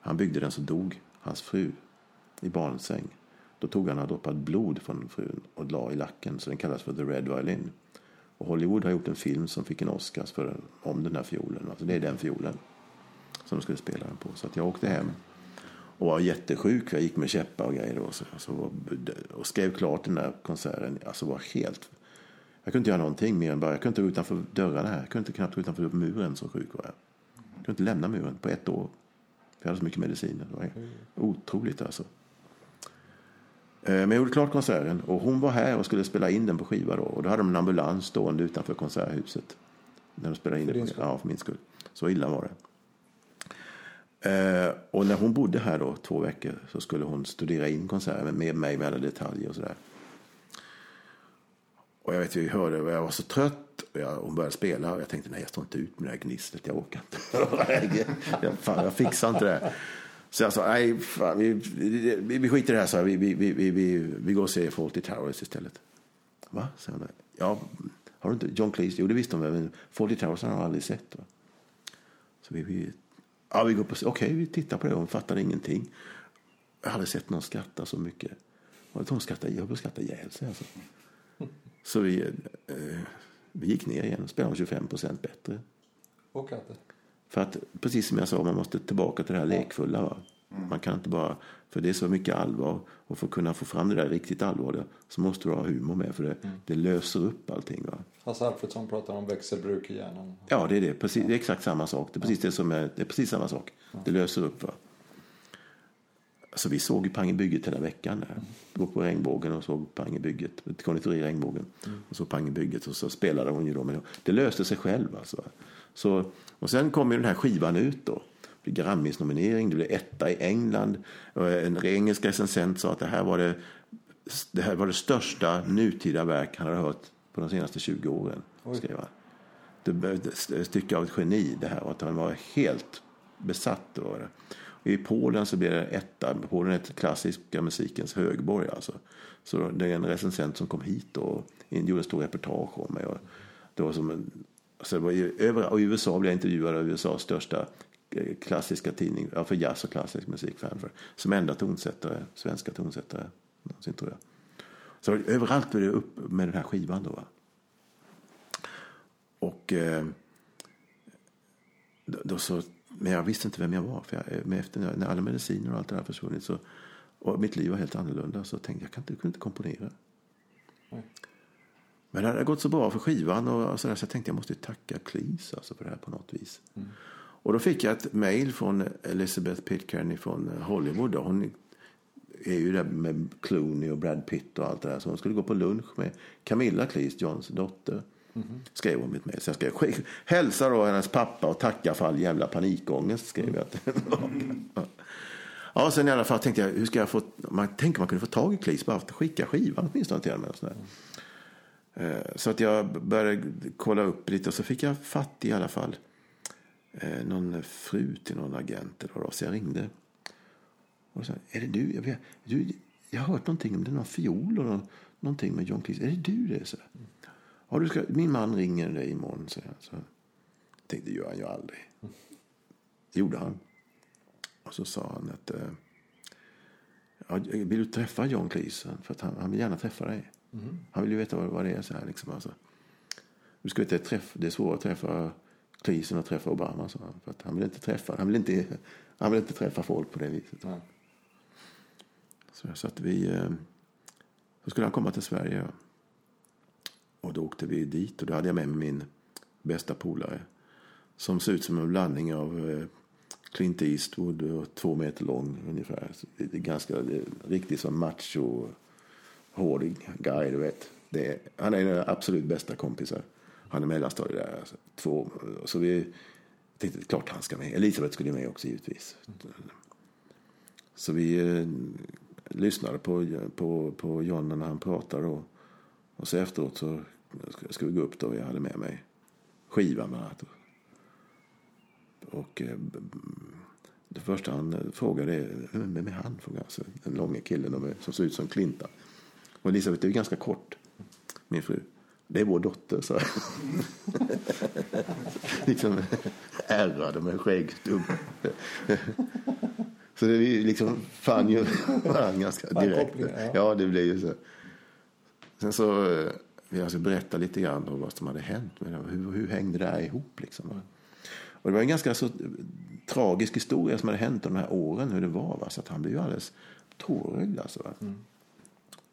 han byggde den så dog hans fru i barnsäng. Då tog han några droppar blod från frun och la i lacken, så den kallas för The Red Violin. Och Hollywood har gjort en film som fick en Oscars för, om den här fiolen. Alltså det är den fiolen som de skulle spela den på. Så att jag åkte hem och var jättesjuk. Jag gick med käppar och grejer. Och, så, alltså, och skrev klart den där konserten. Alltså var helt... Jag kunde inte göra någonting mer än bara... Jag kunde inte gå utanför dörrarna här. Jag kunde inte knappt gå utanför muren, så sjuk var jag. Jag kunde inte lämna muren på ett år. För jag hade så mycket mediciner. Det var otroligt alltså. Eh, Men jag gjorde klart konserten och hon var här och skulle spela in den på skiva då. Och då hade de en ambulans stående utanför konserthuset. När de spelade in För på- skull? Ja, för min skull. Så illa var det. Eh, och när hon bodde här då två veckor så skulle hon studera in konserten med mig med alla detaljer och sådär. Och jag vet, vi hörde, jag var så trött och jag, hon började spela och jag tänkte nej jag står inte ut med det här gnisslet, jag orkar inte. jag, fan, jag fixar inte det. Så jag sa, nej fan, vi, vi, vi, skiter i det här, så vi, vi, vi, vi, vi, vi går och ser Fawlty Towers istället. Va? sa hon. Ja, har du inte John Cleese? Jo, det visste hon väl, men Fawlty Towers har hon aldrig sett. Va? Så vi, vi, ja, vi går på, okej, vi tittar på det hon fattade ingenting. Jag har aldrig sett någon skratta så mycket. Hon skrattade, jag höll på att skratta ihjäl sig alltså. Så vi, eh, vi gick ner igen och spelade 25 procent bättre. Och katter. För att, precis som jag sa, man måste tillbaka till det här lekfulla. Va? Man kan inte bara, för det är så mycket allvar. Och för att kunna få fram det där riktigt allvarliga så måste du ha humor med. För det, det löser upp allting. Va? Hasse Alfredsson pratar om växelbruk i hjärnan. Ja, det är det. Precis, det är exakt samma sak. Det är precis, det som är, det är precis samma sak. Det löser upp. Va? Alltså, vi såg ju Pang i bygget hela veckan. Där. Vi var på Regnbågen och såg Pang i bygget. Ett konditori i Regnbågen. Och så Pang i bygget och så spelade hon ju då. Men det löste sig själv alltså. Så, och sen kom ju den här skivan ut då. Det blev Grammis-nominering, det blev etta i England. En engelsk recensent sa att det här var det, det här var det största nutida verk han hade hört på de senaste 20 åren. Skrev han. Det ett stycke av ett geni det här och att han var helt besatt av det. Och i Polen så blev det etta. Polen är ett klassiska musikens högborg alltså. Så det är en recensent som kom hit och gjorde en stor reportage om mig. Och det var som en, alltså det var ju, över, och I USA blev jag intervjuad av USAs största eh, klassiska tidning, ja, för jazz och klassisk musik, för, som enda tonsättare, svenska tonsättare någonsin tror jag. Så överallt var det upp med den här skivan då. Va? Och eh, då, då så, men jag visste inte vem jag var. För jag, men efter när alla mediciner och allt det där försvunnit så, och mitt liv var helt annorlunda så tänkte jag, jag kan inte, jag kunde inte komponera. Men det hade gått så bra för skivan och, och så, där, så jag tänkte jag måste tacka Cleese alltså för det här på något vis. Och då fick jag ett mail från Elizabeth Pitcairn från Hollywood. Då. Hon är ju där med Clooney och Brad Pitt och allt det där. Så hon skulle gå på lunch med Camilla Cleese, Johns dotter. Skrev hon mitt mejl. Så jag skrev hälsa då hennes pappa och tacka för all jävla panikångest. Skrev jag. ja, sen i alla fall tänkte jag, hur ska jag få, man tänker man kunde få tag i Cleese bara för att skicka skivan åtminstone till henne. och sådär. Eh, så att jag började kolla upp lite och så fick jag fatt i alla fall eh, någon fru till någon agent. Eller vad det var. Så jag ringde. Och sa, är det du? Jag, vet, du? jag har hört någonting om det, är någon fiol och någon, någonting med John Cleese. Är det du det? Så. Ja, du ska, min man ringer dig imorgon, säger jag. Så jag tänkte, det gör han ju aldrig. Det gjorde han. Och så sa han att eh, ja, vill du träffa John Cleese? För han, han vill gärna träffa dig. Han vill ju veta vad, vad det är. Så här, liksom, alltså. Du ska veta, träff, det är svårare att träffa Cleese än att träffa Obama. Så han, för att han, vill inte träffa, han, vill inte, han vill inte träffa folk på det viset. Ja. Så, så att vi... eh, Så skulle han komma till Sverige. Och då åkte vi dit och då hade jag med mig min bästa polare. Som ser ut som en blandning av eh, Clint Eastwood och två meter lång ungefär. Det är ganska det är riktigt som macho, hård guy, du vet. Det är, han är den absolut bästa kompisar. Han är mellanstadie där. Alltså, två, så vi tänkte klart han ska med. Elisabeth skulle med också givetvis. Så vi eh, lyssnade på, på, på John när han pratade. Och, och så efteråt så ska, ska vi gå upp då. Jag hade med mig skivan bland annat. Och eh, det första han eh, frågade är, vem är han? Frågade alltså, den långa killen som ser ut som Clintan. Och Elisabeth är ganska kort, min fru. Det är vår dotter, så. liksom ärrade med skäggstubb. så det är liksom fann ju varandra ganska direkt. Ja, det blev ju så. Sen så eh, vill jag berätta lite grann om vad som hade hänt. Hur, hur hängde det här ihop liksom? Och det var en ganska så tragisk historia som hade hänt de här åren, hur det var. Va? Så att han blev ju alldeles tårögd alltså. Mm.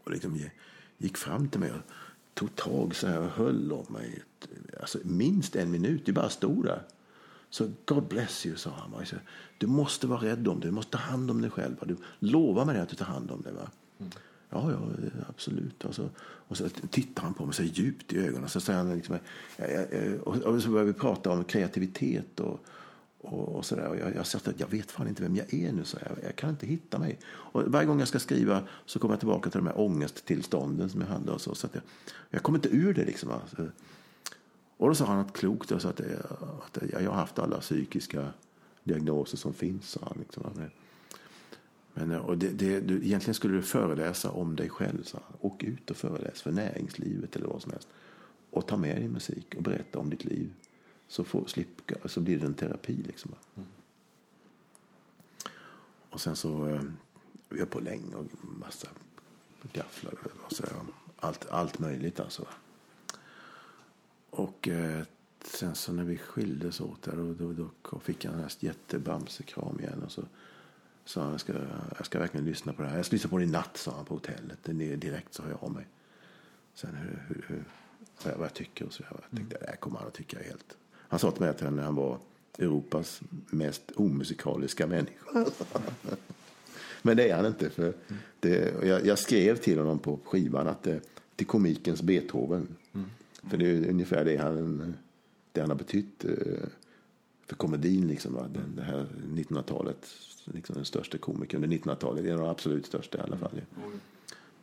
Och liksom gick fram till mig och tog tag så här och höll om mig. Alltså, minst en minut, jag bara stod där. Så God bless you, sa han. Du måste vara rädd om dig, du måste ta hand om dig själv. Va? Du lovar mig att du tar hand om dig. Va? Mm. Ja, ja, absolut. Och så, och så tittar han på mig så djupt i ögonen. Så säger han liksom, och så börjar vi prata om kreativitet och, och, och sådär. Och jag, jag sa att jag vet fan inte vem jag är nu, så jag, jag kan inte hitta mig. Och varje gång jag ska skriva så kommer jag tillbaka till de här ångesttillstånden som jag hade. Och så, så att jag, jag kommer inte ur det liksom. Alltså. Och då sa han något klokt. Och så att, jag, att jag, har haft alla psykiska diagnoser som finns. Sa han, liksom. Men, eh, och det, det, du, egentligen skulle du föreläsa om dig själv. Så. Åk ut och föreläs för näringslivet eller vad som helst. Och ta med din musik och berätta om ditt liv. Så, får, slip, så blir det en terapi. Liksom. Mm. Och sen så eh, vi höll på länge och massa gafflar och så allt, allt möjligt alltså. Och eh, sen så när vi skildes åt där, då, då, då fick jag en jättebamsekram igen. Och så han, jag ska, jag ska verkligen lyssna på det här. Jag ska lyssna på det i natt, sa han på hotellet. Direkt så hör jag av mig. Sen hur, hur, hur, vad, jag, vad jag tycker och så. Jag tänkte, det här kommer han att tycka helt. Han sa till mig att han var Europas mest omusikaliska människa. Men det är han inte. För det, jag, jag, skrev till honom på skivan att det, till komikens Beethoven. Mm. För det är ungefär det han, det han har betytt eh, för komedin. Liksom, va? Det, det här 1900-talet liksom den största komikern under 1900-talet. En av de absolut största i alla fall. Mm.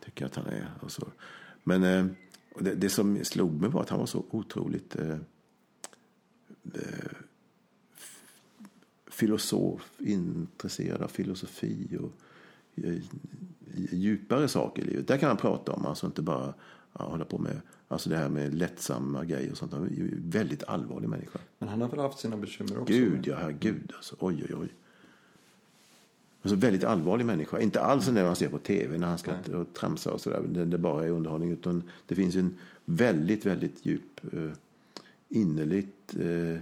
Tycker att han är. Och så. Men eh, det, det, som slog mig var att han var så otroligt eh, eh, filosof, intresserad av filosofi och eh, djupare saker i livet. Där kan han prata om, alltså inte bara ja, hålla på med alltså det här med lättsamma grejer och sånt. Han är ju väldigt allvarlig människa. Men han har väl haft sina bekymmer också? Gud, ja, gud alltså. Oj, oj, oj. Alltså väldigt allvarlig människa. Inte alls när man ser på tv när han ska Nej. tramsa och sådär. Det, det bara är underhållning. Utan det finns en väldigt, väldigt djup, eh, innerligt eh,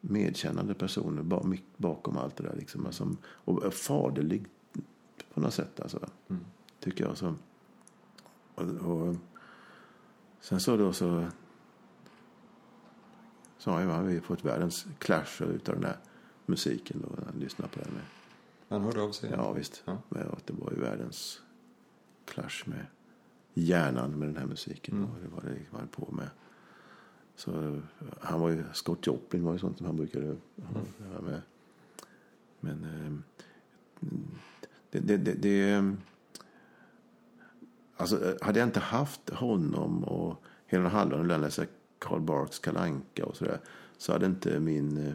medkännande person bakom allt det där. Liksom. Alltså, och faderlig på något sätt. Alltså, mm. Tycker jag. Så. Och, och, sen så då så sa jag att vi fått världens clash utav den där musiken. Då, jag lyssnade på den. Med. Han hörde av sig? Ja, visst. Ja. Men att det var ju världens clash med hjärnan med den här musiken. Mm. Och det var det han höll på med. Så han var ju, Scott Joplin var ju sånt som han brukade mm. med. Men eh, det, det, det, det, alltså hade jag inte haft honom och Helena Hallon och läsa Karl Barks Kalanka och sådär så hade inte min eh,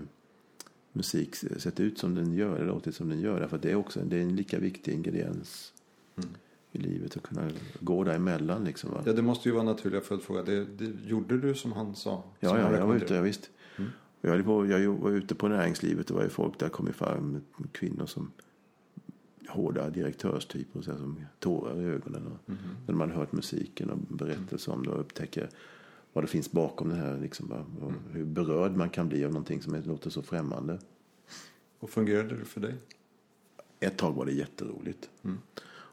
musik sett ut som den gör, eller låtit som den gör. Därför att det är också det är en lika viktig ingrediens mm. i livet att kunna gå däremellan. Liksom, va? Ja, det måste ju vara en naturlig följdfråga. Det, det, gjorde du som han sa? Ja, ja jag var ute, ja, visst. Mm. Jag, på, jag var ute på näringslivet och var ju folk där kom fram kvinnor som hårda direktörstyper så som tårar i ögonen. Och mm. När man hört musiken och berättelser om det och upptäcker vad det finns bakom det här. Liksom, och mm. Hur berörd man kan bli av någonting som låter så främmande. Och fungerade det för dig? Ett tag var det jätteroligt. Mm.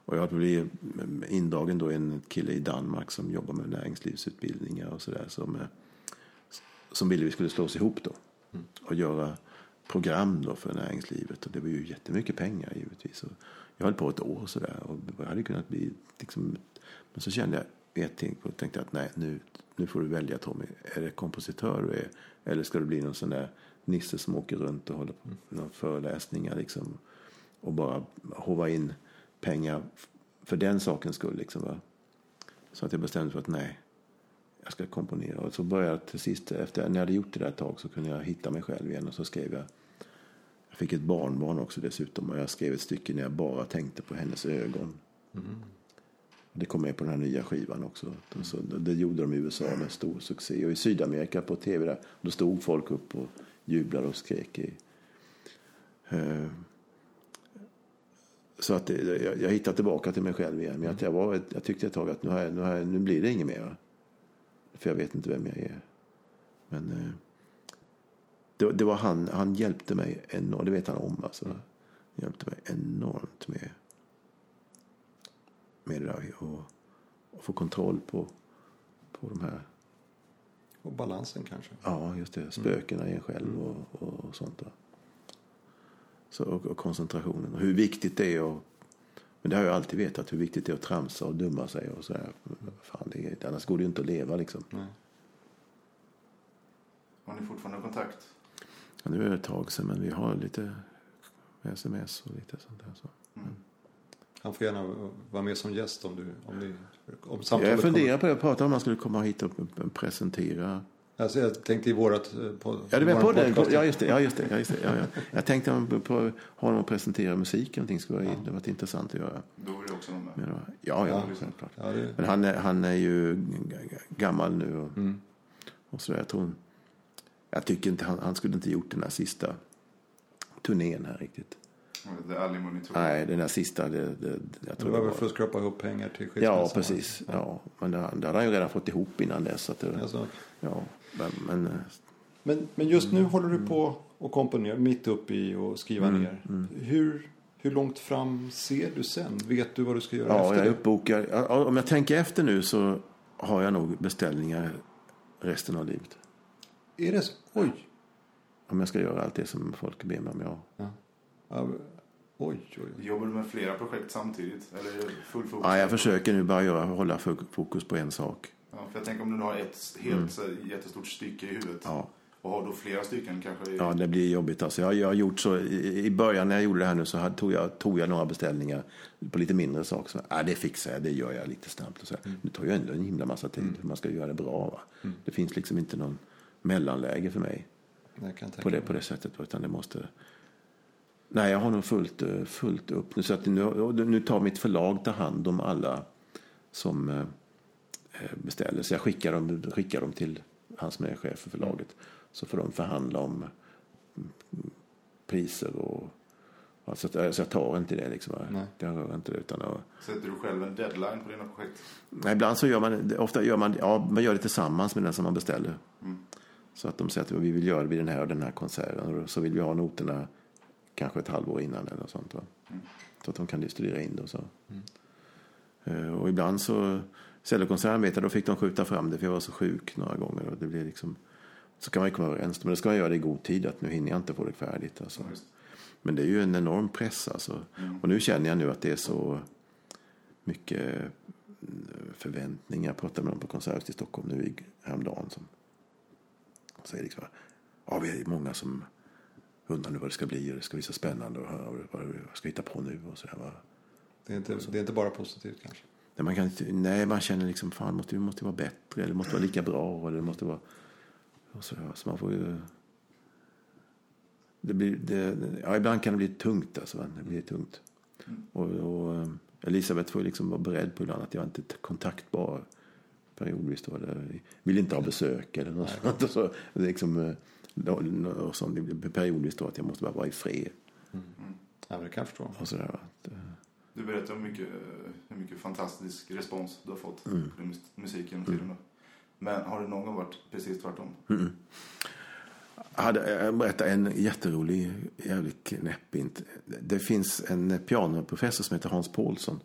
Och jag blev indragen då en kille i Danmark som jobbar med näringslivsutbildningar och sådär. Som, eh, som ville vi skulle slå oss ihop då. Mm. Och göra program då för näringslivet. Och det var ju jättemycket pengar givetvis. Och jag höll på ett år sådär. Och jag hade kunnat bli liksom, Men så kände jag ett ting och tänkte att nej, nu, nu får du välja Tommy. Är det kompositör du är? Eller ska du bli någon sån där Nisse som åker runt och håller på med några föreläsningar liksom. Och bara hova in pengar för den sakens skull liksom. Va? Så att jag bestämde mig för att nej, jag ska komponera. Och så började jag till sist, efter när jag hade gjort det där ett tag så kunde jag hitta mig själv igen och så skrev jag jag fick ett barnbarn också dessutom och jag skrev ett stycke när jag bara tänkte på hennes ögon. Det kom med på den här nya skivan också. Så det gjorde de i USA med stor succé. Och i Sydamerika på tv där, då stod folk upp och jublade och skrek. I, eh, så att det, jag, jag hittade tillbaka till mig själv igen. Men att jag, var, jag tyckte ett tag att nu, har jag, nu, har jag, nu blir det inget mer. För jag vet inte vem jag är. Men eh, det, det var han, han hjälpte mig enormt. Det vet han om alltså. Han hjälpte mig enormt med, med det där. Och, och få kontroll på, på de här, Och balansen kanske. ja just det, spökena i en själv och, och, sånt. Där. Så, och, och koncentrationen. Och hur viktigt det är att men det har jag alltid vetat hur viktigt det är att tramsa och dumma sig och sådär. Fan, det är, annars går det ju inte att leva liksom. Nej. Har ni fortfarande kontakt? Ja, nu är det ett tag sedan men vi har lite sms och lite sånt där. Så. Han får gärna vara med som gäst om, du, om, ni, om Jag samtalet funderar på att prata om han skulle komma hit och presentera. Alltså, jag tänkte i vårat... eh, På, Ja, du våran på den? podcast. Ja, just det. Ja, just det, ja, just det ja, ja. Jag tänkte på honom att presentera musik. Någonting skulle vara, det varit intressant att göra. Då vill jag också vara med. Men, ja, ja, Ja. självklart. Ja, det, Men han är, han är ju gammal nu och, och sådär. Jag tror jag tycker inte han, han skulle inte gjort den här sista turnén här riktigt. The Alimony Tour. Nej, den här sista, det, det, jag det tror var det väl var. för att skrapa ihop pengar till skilsmässan? Ja, precis. Ja. Men det, det hade han ju redan fått ihop innan dess. Att det, Alltså, ja, men, men eh, men, men just nu håller du på och komponerar mitt uppe i och skriva Mm, ner. Hur, hur långt fram ser du sen? Vet du vad du ska göra ja, efter jag är det? uppbokad. Ja, Om jag tänker efter nu så har jag nog beställningar resten av livet. Är det så? Oj! Om jag ska göra allt det som folk ber mig om. Ja. Ja. Ja, oj, oj, oj. Jobbar du med flera projekt samtidigt? Eller full fokus? Ja, jag försöker nu bara göra, hålla fo- fokus på en sak. Ja, för jag tänker om du nu har ett helt så, jättestort stycke i huvudet. Mm. Ja. Och har då flera stycken kanske i... Ja, det blir jobbigt. Alltså, jag, jag har gjort så, i, I början när jag gjorde det här nu så hade, tog, jag, tog jag några beställningar på lite mindre saker. Så, ja, det fixar jag, det gör jag lite snabbt. Och så. Mm. Det tar ju ändå en himla massa tid. Man ska göra det bra. Va? Det finns liksom inte någon mellanläge för mig Jag kan tänka på det, på det sättet. Utan det måste... Nej, jag har nog fullt, eh, fullt upp. Nu, så att nu, och nu tar mitt förlag ta hand om alla som eh, eh, beställer. Så jag skickar dem, skickar dem till han som är chef för förlaget. Så får de förhandla om mm, priser och... Alltså, så jag tar inte det liksom. Nej. Jag rör inte det utan att, Sätter du själv en deadline på dina projekt? Nej, ibland så gör man, ofta gör man, ja, man gör det tillsammans med den som man beställer. Så att de säger att vi vill göra vid den här och den här konserten. Och så vill vi ha noterna kanske ett halvår innan eller sånt. Va? Så att de kan studera in det och så. Eh, Och ibland så, cellokonserten vet jag, då fick de skjuta fram det för jag var så sjuk några gånger. Och det blev liksom, så kan man ju komma överens. Men det ska man göra det i god tid att nu hinner jag inte få det färdigt. Alltså. Men det är ju en enorm press alltså. Och nu känner jag nu att det är så mycket mm, förväntningar. Jag pratade med dem på Konserthuset i Stockholm nu häromdagen. Som säger liksom, ja vi är många som undrar nu vad det ska bli och det ska bli så spännande och vad jag ska hitta på nu och så där, va. Det är, inte, det är inte bara positivt kanske. Nej, man kan inte, nej, man känner liksom fan måste, vi måste vara bättre eller måste vara lika bra eller måste vara och så, så man får ju det blir, det, ja, ibland kan det bli tungt alltså. va. Det blir tungt. Och, och eh, Elisabeth får liksom vara beredd på ibland att jag inte är kontaktbar periodvis då. Eller, vill inte ha besök eller något sånt. Och så, det är liksom, eh, då- och blir periodvis då att jag måste bara vara i fred. Ja, det kan jag förstå. Och så där, va. Att, eh, Du berättar om mycket, hur mycket fantastisk respons du har fått Mm. på din musik genom tiden. då. Men har det någon gång varit precis tvärtom? Jag hade, jag berättar en jätterolig, jävligt knäpp. Det finns en pianoprofessor som heter Hans Paulsson.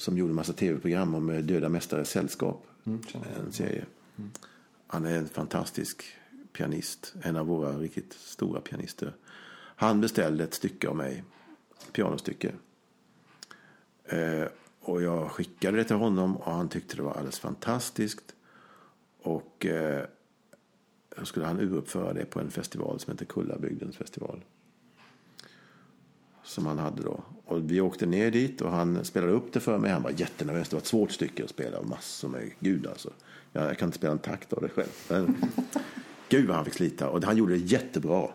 Som gjorde massa tv-program om eh, Döda Mästares Sällskap. Mm. En serie. Han är en fantastisk pianist. En av våra riktigt stora pianister. Han beställde ett stycke av mig. Pianostycke. Eh, och jag skickade det till honom och han tyckte det var alldeles fantastiskt. Och eh, skulle han uruppföra det på en festival som heter Kullabygdens festival. Som han hade då. Och vi åkte ner dit och han spelade upp det för mig. Han var jättenervös. Det var ett svårt stycke att spela. Massor med gud alltså. Jag, jag kan inte spela en takt av det själv. Men, gud vad han fick slita. Och han gjorde det jättebra.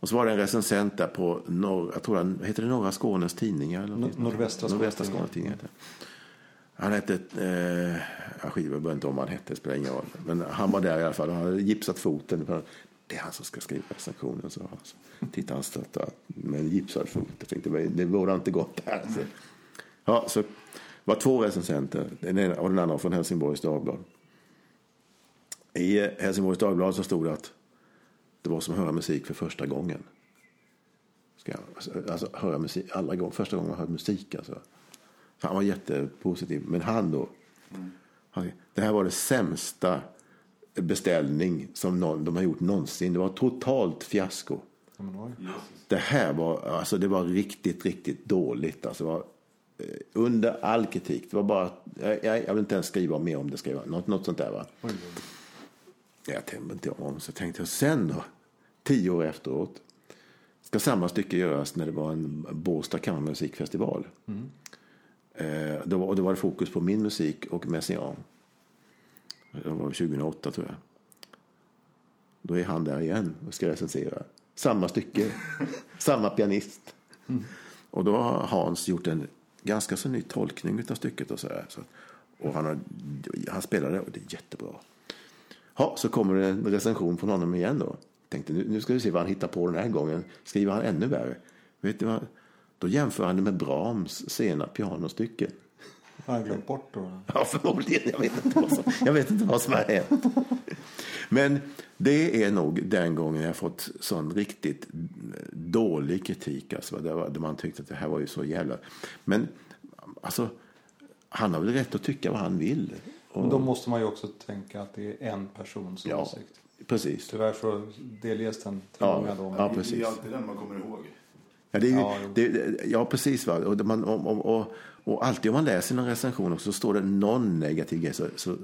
Och så var det en recensent där på, norr, jag tror han, heter det Norra Skånes Tidningar? Eller? Nor- Nordvästra Skånes Tidningar. Han hette, eh, jag jag inte om han hette, spelar ingen roll. Men han var där i alla fall, han hade gipsat foten. Det är han som ska skriva recensionen, så alltså. Tittade han stött med en gipsad fot. Jag tänkte, det borde inte gått där. Så. Ja, så var två recensenter, den ena och den andra från Helsingborgs Dagblad. I Helsingborgs Dagblad så stod det att det var som att höra musik för första gången. Ska jag, alltså höra musik, alla gånger, första gången man hörde musik alltså. Så han var jättepositiv. Men han då, han, det här var det sämsta beställning som någon, de har gjort någonsin. Det var totalt fiasko. Det här var, alltså det var riktigt, riktigt dåligt. Alltså var eh, under all kritik. Det var bara, jag, jag vill inte ens skriva mer om det, skriva. Något, något sånt där va. Oj, oj. Jag tänkte inte om, så tänkte jag sen då, tio år efteråt, ska samma stycke göras när det var en Båstad kammarmusikfestival. Eh, då, och då var det fokus på min musik och Messiaen. Det var 2008 tror jag. Då är han där igen och ska recensera. Samma stycke, samma pianist. Och då har Hans gjort en ganska så ny tolkning av stycket och så här. Så, och han, har, han spelade och det är jättebra. Ja, så kommer det en recension från honom igen då. Tänkte nu, nu ska vi se vad han hittar på den här gången. Skriver han ännu värre? Vet du vad? Då jämför han det med Brahms sena pianostycke. Har han glömt bort då? Ja, förmodligen. Jag vet inte vad som, jag vet inte vad som har hänt. Men det är nog den gången jag fått sån riktigt dålig kritik. Alltså, där, var- där man tyckte att det här var ju så jävla... Men alltså, han har väl rätt att tycka vad han vill. Och, Men då måste man ju också tänka att det är en persons ja, åsikt. precis. Tyvärr så delges den till Ja, många då. ja, Det precis. är alltid den man kommer ihåg. Ja, det är ju, Ja, det, ja precis. Va? Och, man, och, och, och, alltid om man läser någon recension och så står det någon negativ grej så, så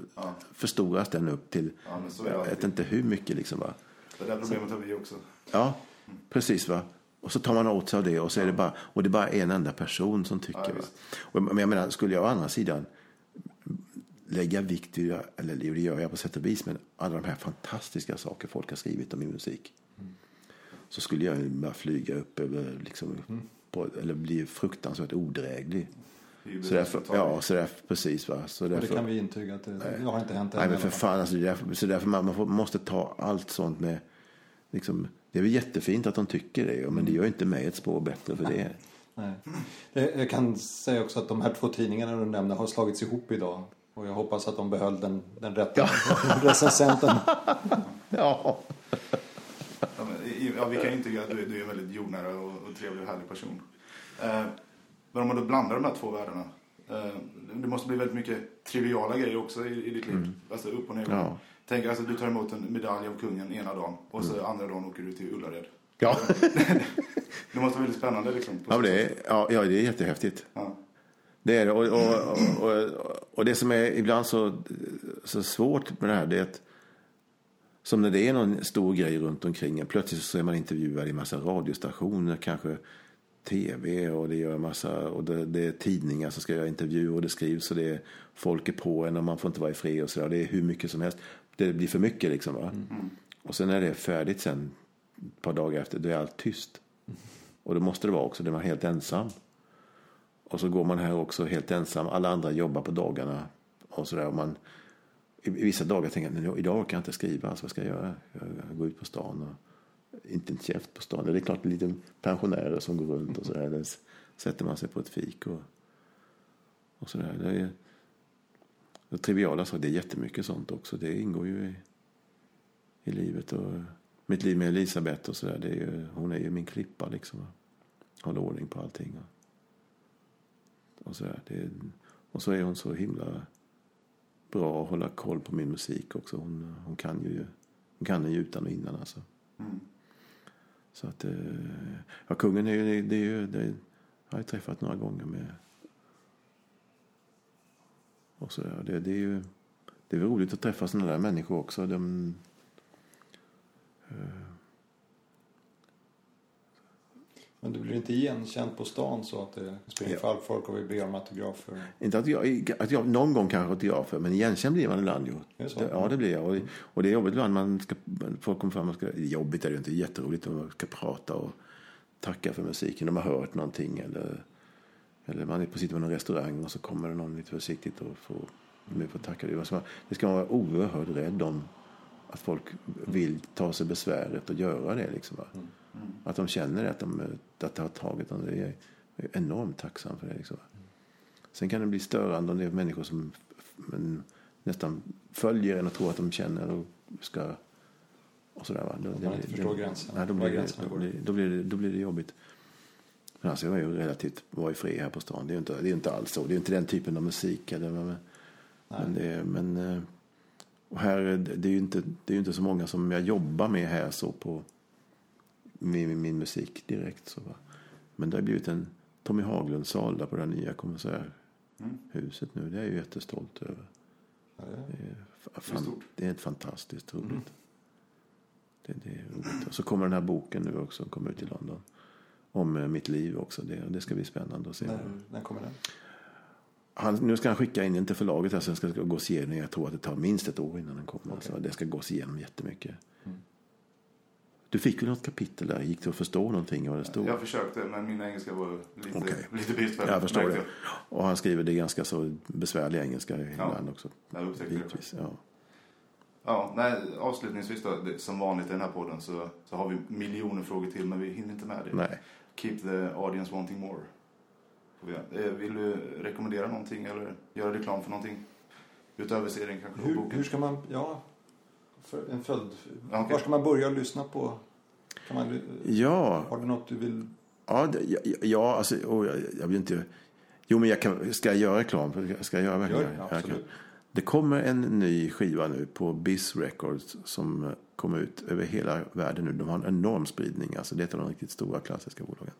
förstoras den upp till, Ja, jag vet inte hur mycket liksom. Va? Det där problemet har vi också. Ja, precis. va. Och så tar man åt sig av det och så är det bara, och det är bara en enda person som tycker. Ja. Och, men jag menar, skulle jag å andra sidan lägga vikt vid, eller det gör jag på sätt och vis, men alla de här fantastiska saker folk har skrivit om min musik. Så skulle jag ju bara flyga upp över, liksom, på, eller bli fruktansvärt odräglig. Det är ju Så därför, ja, så därför, precis va. Så Och det därför, kan vi intyga att det, det har inte hänt än. Nej, men för fan, alltså, därför, så därför man, man får, måste ta allt sånt med, liksom, det är väl jättefint att de tycker det, men det gör inte mig ett spår bättre för det. Nej. Det- Jag kan säga också att de här två tidningarna du nämnde har slagits ihop idag. Och jag hoppas att de behöll den, den rätta recensenten. Ja. Ja, vi kan ju intyga att du, är- du är en väldigt jordnära och, och trevlig och härlig person. Eh, men om man då blandar de här två världarna. Eh, det måste bli väldigt mycket triviala grejer också i, i ditt liv. Alltså upp och ner. Mm. Ja. Tänk alltså du tar emot en medalj av kungen ena dagen och så andra dagen åker du till Ullared. Ja. Det måste vara väldigt spännande liksom. på Ja, det är, ja, ja, det är jättehäftigt. Ja. Det är det. Och, och, och, och det som är ibland så, så svårt med det här, det är att som när det är någon stor grej runt omkring en, plötsligt så är man intervjuad i massa radiostationer, kanske tv och det gör massa, och det, det är tidningar som ska göra intervjuer och det skrivs och det är folk är på en och man får inte vara i fred och sådär. Det är hur mycket som helst. Det blir för mycket liksom va. Och sen när det är färdigt sen, ett par dagar efter, då är allt tyst. Och det måste det vara också, det är man helt ensam. Och så går man här också helt ensam. Alla andra jobbar på dagarna. Och sådär. Och man, i, vissa dagar tänker jag, idag orkar jag inte skriva. Alltså, vad ska jag göra? Jag, går ut på stan. Och, inte en käft på stan. Det är klart lite pensionärer som går runt och sådär. Eller s- sätter man sig på ett fik och, och så där. Det är, det triviala saker, det är jättemycket sånt också. Det ingår ju i, i livet. Och mitt liv med Elisabeth och sådär. Det är ju, hon är ju min klippa liksom. Håller ordning på allting. Och, och, så där. Det, och så är hon så himla bra att hålla koll på min musik också. Hon, hon kan ju hon kan den ju utan och innan alltså. Mm. Så att, eh, ja kungen är ju, det är ju, det har jag träffat några gånger med. Och så där. Det, det är ju, det är roligt att träffa sådana där människor också. De, Men du blir inte igenkänd på stan så att det springer Ja. fall folk och vill be om autografer? Inte att jag, att jag någon gång kanske autografer, men igenkänd blir man ibland ju. Det ja, det blir jag. Och, och det är jobbigt ibland. Man ska, folk kommer fram man ska, jobbigt är det inte, jätteroligt. Man ska prata och tacka för musiken. De har hört någonting. Eller, eller man är på sitter på någon restaurang och så kommer det någon lite försiktigt och får, på att tacka. Det ska, det ska man vara oerhört rädd om. Att folk vill ta sig besväret och göra det. Liksom, va? Att de känner att, de, att det har tagit dem. Jag är jag enormt tacksam för det. Liksom? Sen kan det bli störande om det är människor som men, nästan följer en och tror att de känner och ska... Och sådär, va? Då, man inte förstår gränsen. Nej, då, Var blir det, då, blir, då, blir det, då blir det jobbigt. Men alltså, jag är ju relativt var i fri här på stan. Det är inte, det är inte alls så. Det är inte den typen av musik. Eller, men, men, det, men, eh, och här, är det det är ju inte, det är inte så många som jag jobbar med här så på min, min, min musik direkt. Så, va? Men det har blivit en Tommy Haglund-sal där på det här nya konserthuset nu. Det är jag ju jättestolt över. Ja, det- är, Det är det är fantastiskt roligt. Det, det är roligt. Och så kommer den här boken nu också, kommer ut i London. Om eh, mitt liv också. Det, det ska bli spännande att se. När, när kommer den? Han, nu ska han skicka in den till förlaget här, sen ska gås igenom. Jag tror att det tar minst ett år innan den kommer. Alltså, det ska gås igenom jättemycket. Du fick väl något kapitel där? Gick det att förstå någonting vad det stod? Jag försökte, men min engelska var lite, Okej. lite bristfällig. Jag förstår det. Och han skriver det ganska så besvärlig engelska ibland också. Jag upptäckte det. Bitvis, ja. Ja, nej, avslutningsvis då, det, som vanligt i den här podden så, så har vi miljoner frågor till, men vi hinner inte med det. Nej. Keep the audience wanting more. Eh, Vill du rekommendera någonting eller göra reklam för någonting? Utöver serien kanske? Hur, boken? hur ska man, ja, en följd. Okej. Var ska man börja lyssna på? Kan man, Ja, har du något du vill? Ja, ja, ja alltså, och jag, jag vill inte... Jo, men jag kan, ska jag göra reklam? Ska jag göra verkligen Gör Jag kan. absolut. Det kommer en ny skiva nu på Biz Records som kommer ut över hela världen nu. De har en enorm spridning. Alltså det är ett av de riktigt stora klassiska bolagen.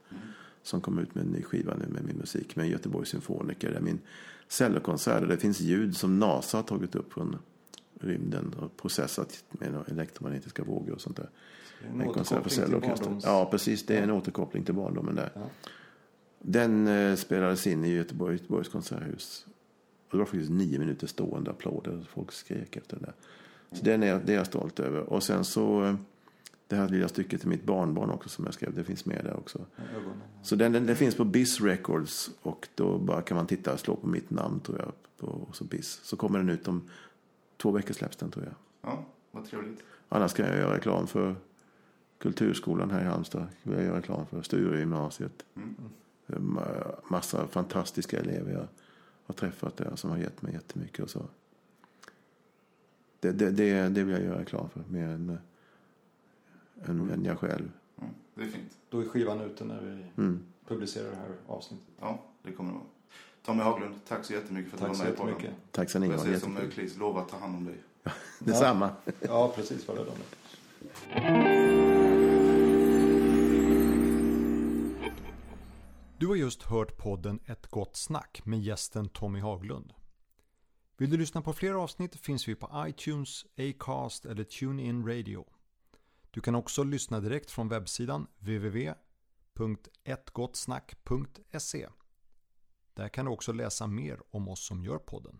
Som kommer ut med en ny skiva nu med min musik. Med Göteborgs symfoniker. Det är min cellokonsert. Det finns ljud som NASA har tagit upp från rymden och processat med elektromagnetiska vågor och sånt där. En En konsert för cellorkester. Ja, precis. Det är en återkoppling till barndomen där. Ja. Den eh, spelades in i Göteborg, Göteborgs konserthus. Och det var faktiskt nio minuter stående applåder. Folk skrek efter det där. Så den är, det är jag stolt över. Och sen så eh, det här lilla stycket till mitt barnbarn också som jag skrev. Det finns med där också. Ögonen. Så den, den, den finns på Biz Records. Och då bara kan man titta och slå på mitt namn tror jag. På, och så Biz. Så kommer den ut om två veckor släpps den tror jag. Ja, vad trevligt. Annars kan jag göra reklam för Kulturskolan här i Halmstad. Jag gör reklam för Sturegymnasiet. Ma- Massa fantastiska elever jag har träffat där som har gett mig jättemycket. Och så. Det, det, det, det vill jag göra reklam för mer än, än, än jag själv. Mm, det är fint. Då är skivan ute när vi Mm. publicerar det här avsnittet. Ja, det kommer det vara. Tommy Haglund, tack så jättemycket för att Tack du var med i podden. Tack så ni jag var säger som jättekul. Chris, lova att ta hand om dig. Detsamma. Ja, precis. Var det de. Du har just hört podden Ett gott snack med gästen Tommy Haglund. Vill du lyssna på fler avsnitt finns vi på iTunes, Acast eller TuneIn Radio. Du kan också lyssna direkt från webbsidan www.ettgottsnack.se. Där kan du också läsa mer om oss som gör podden.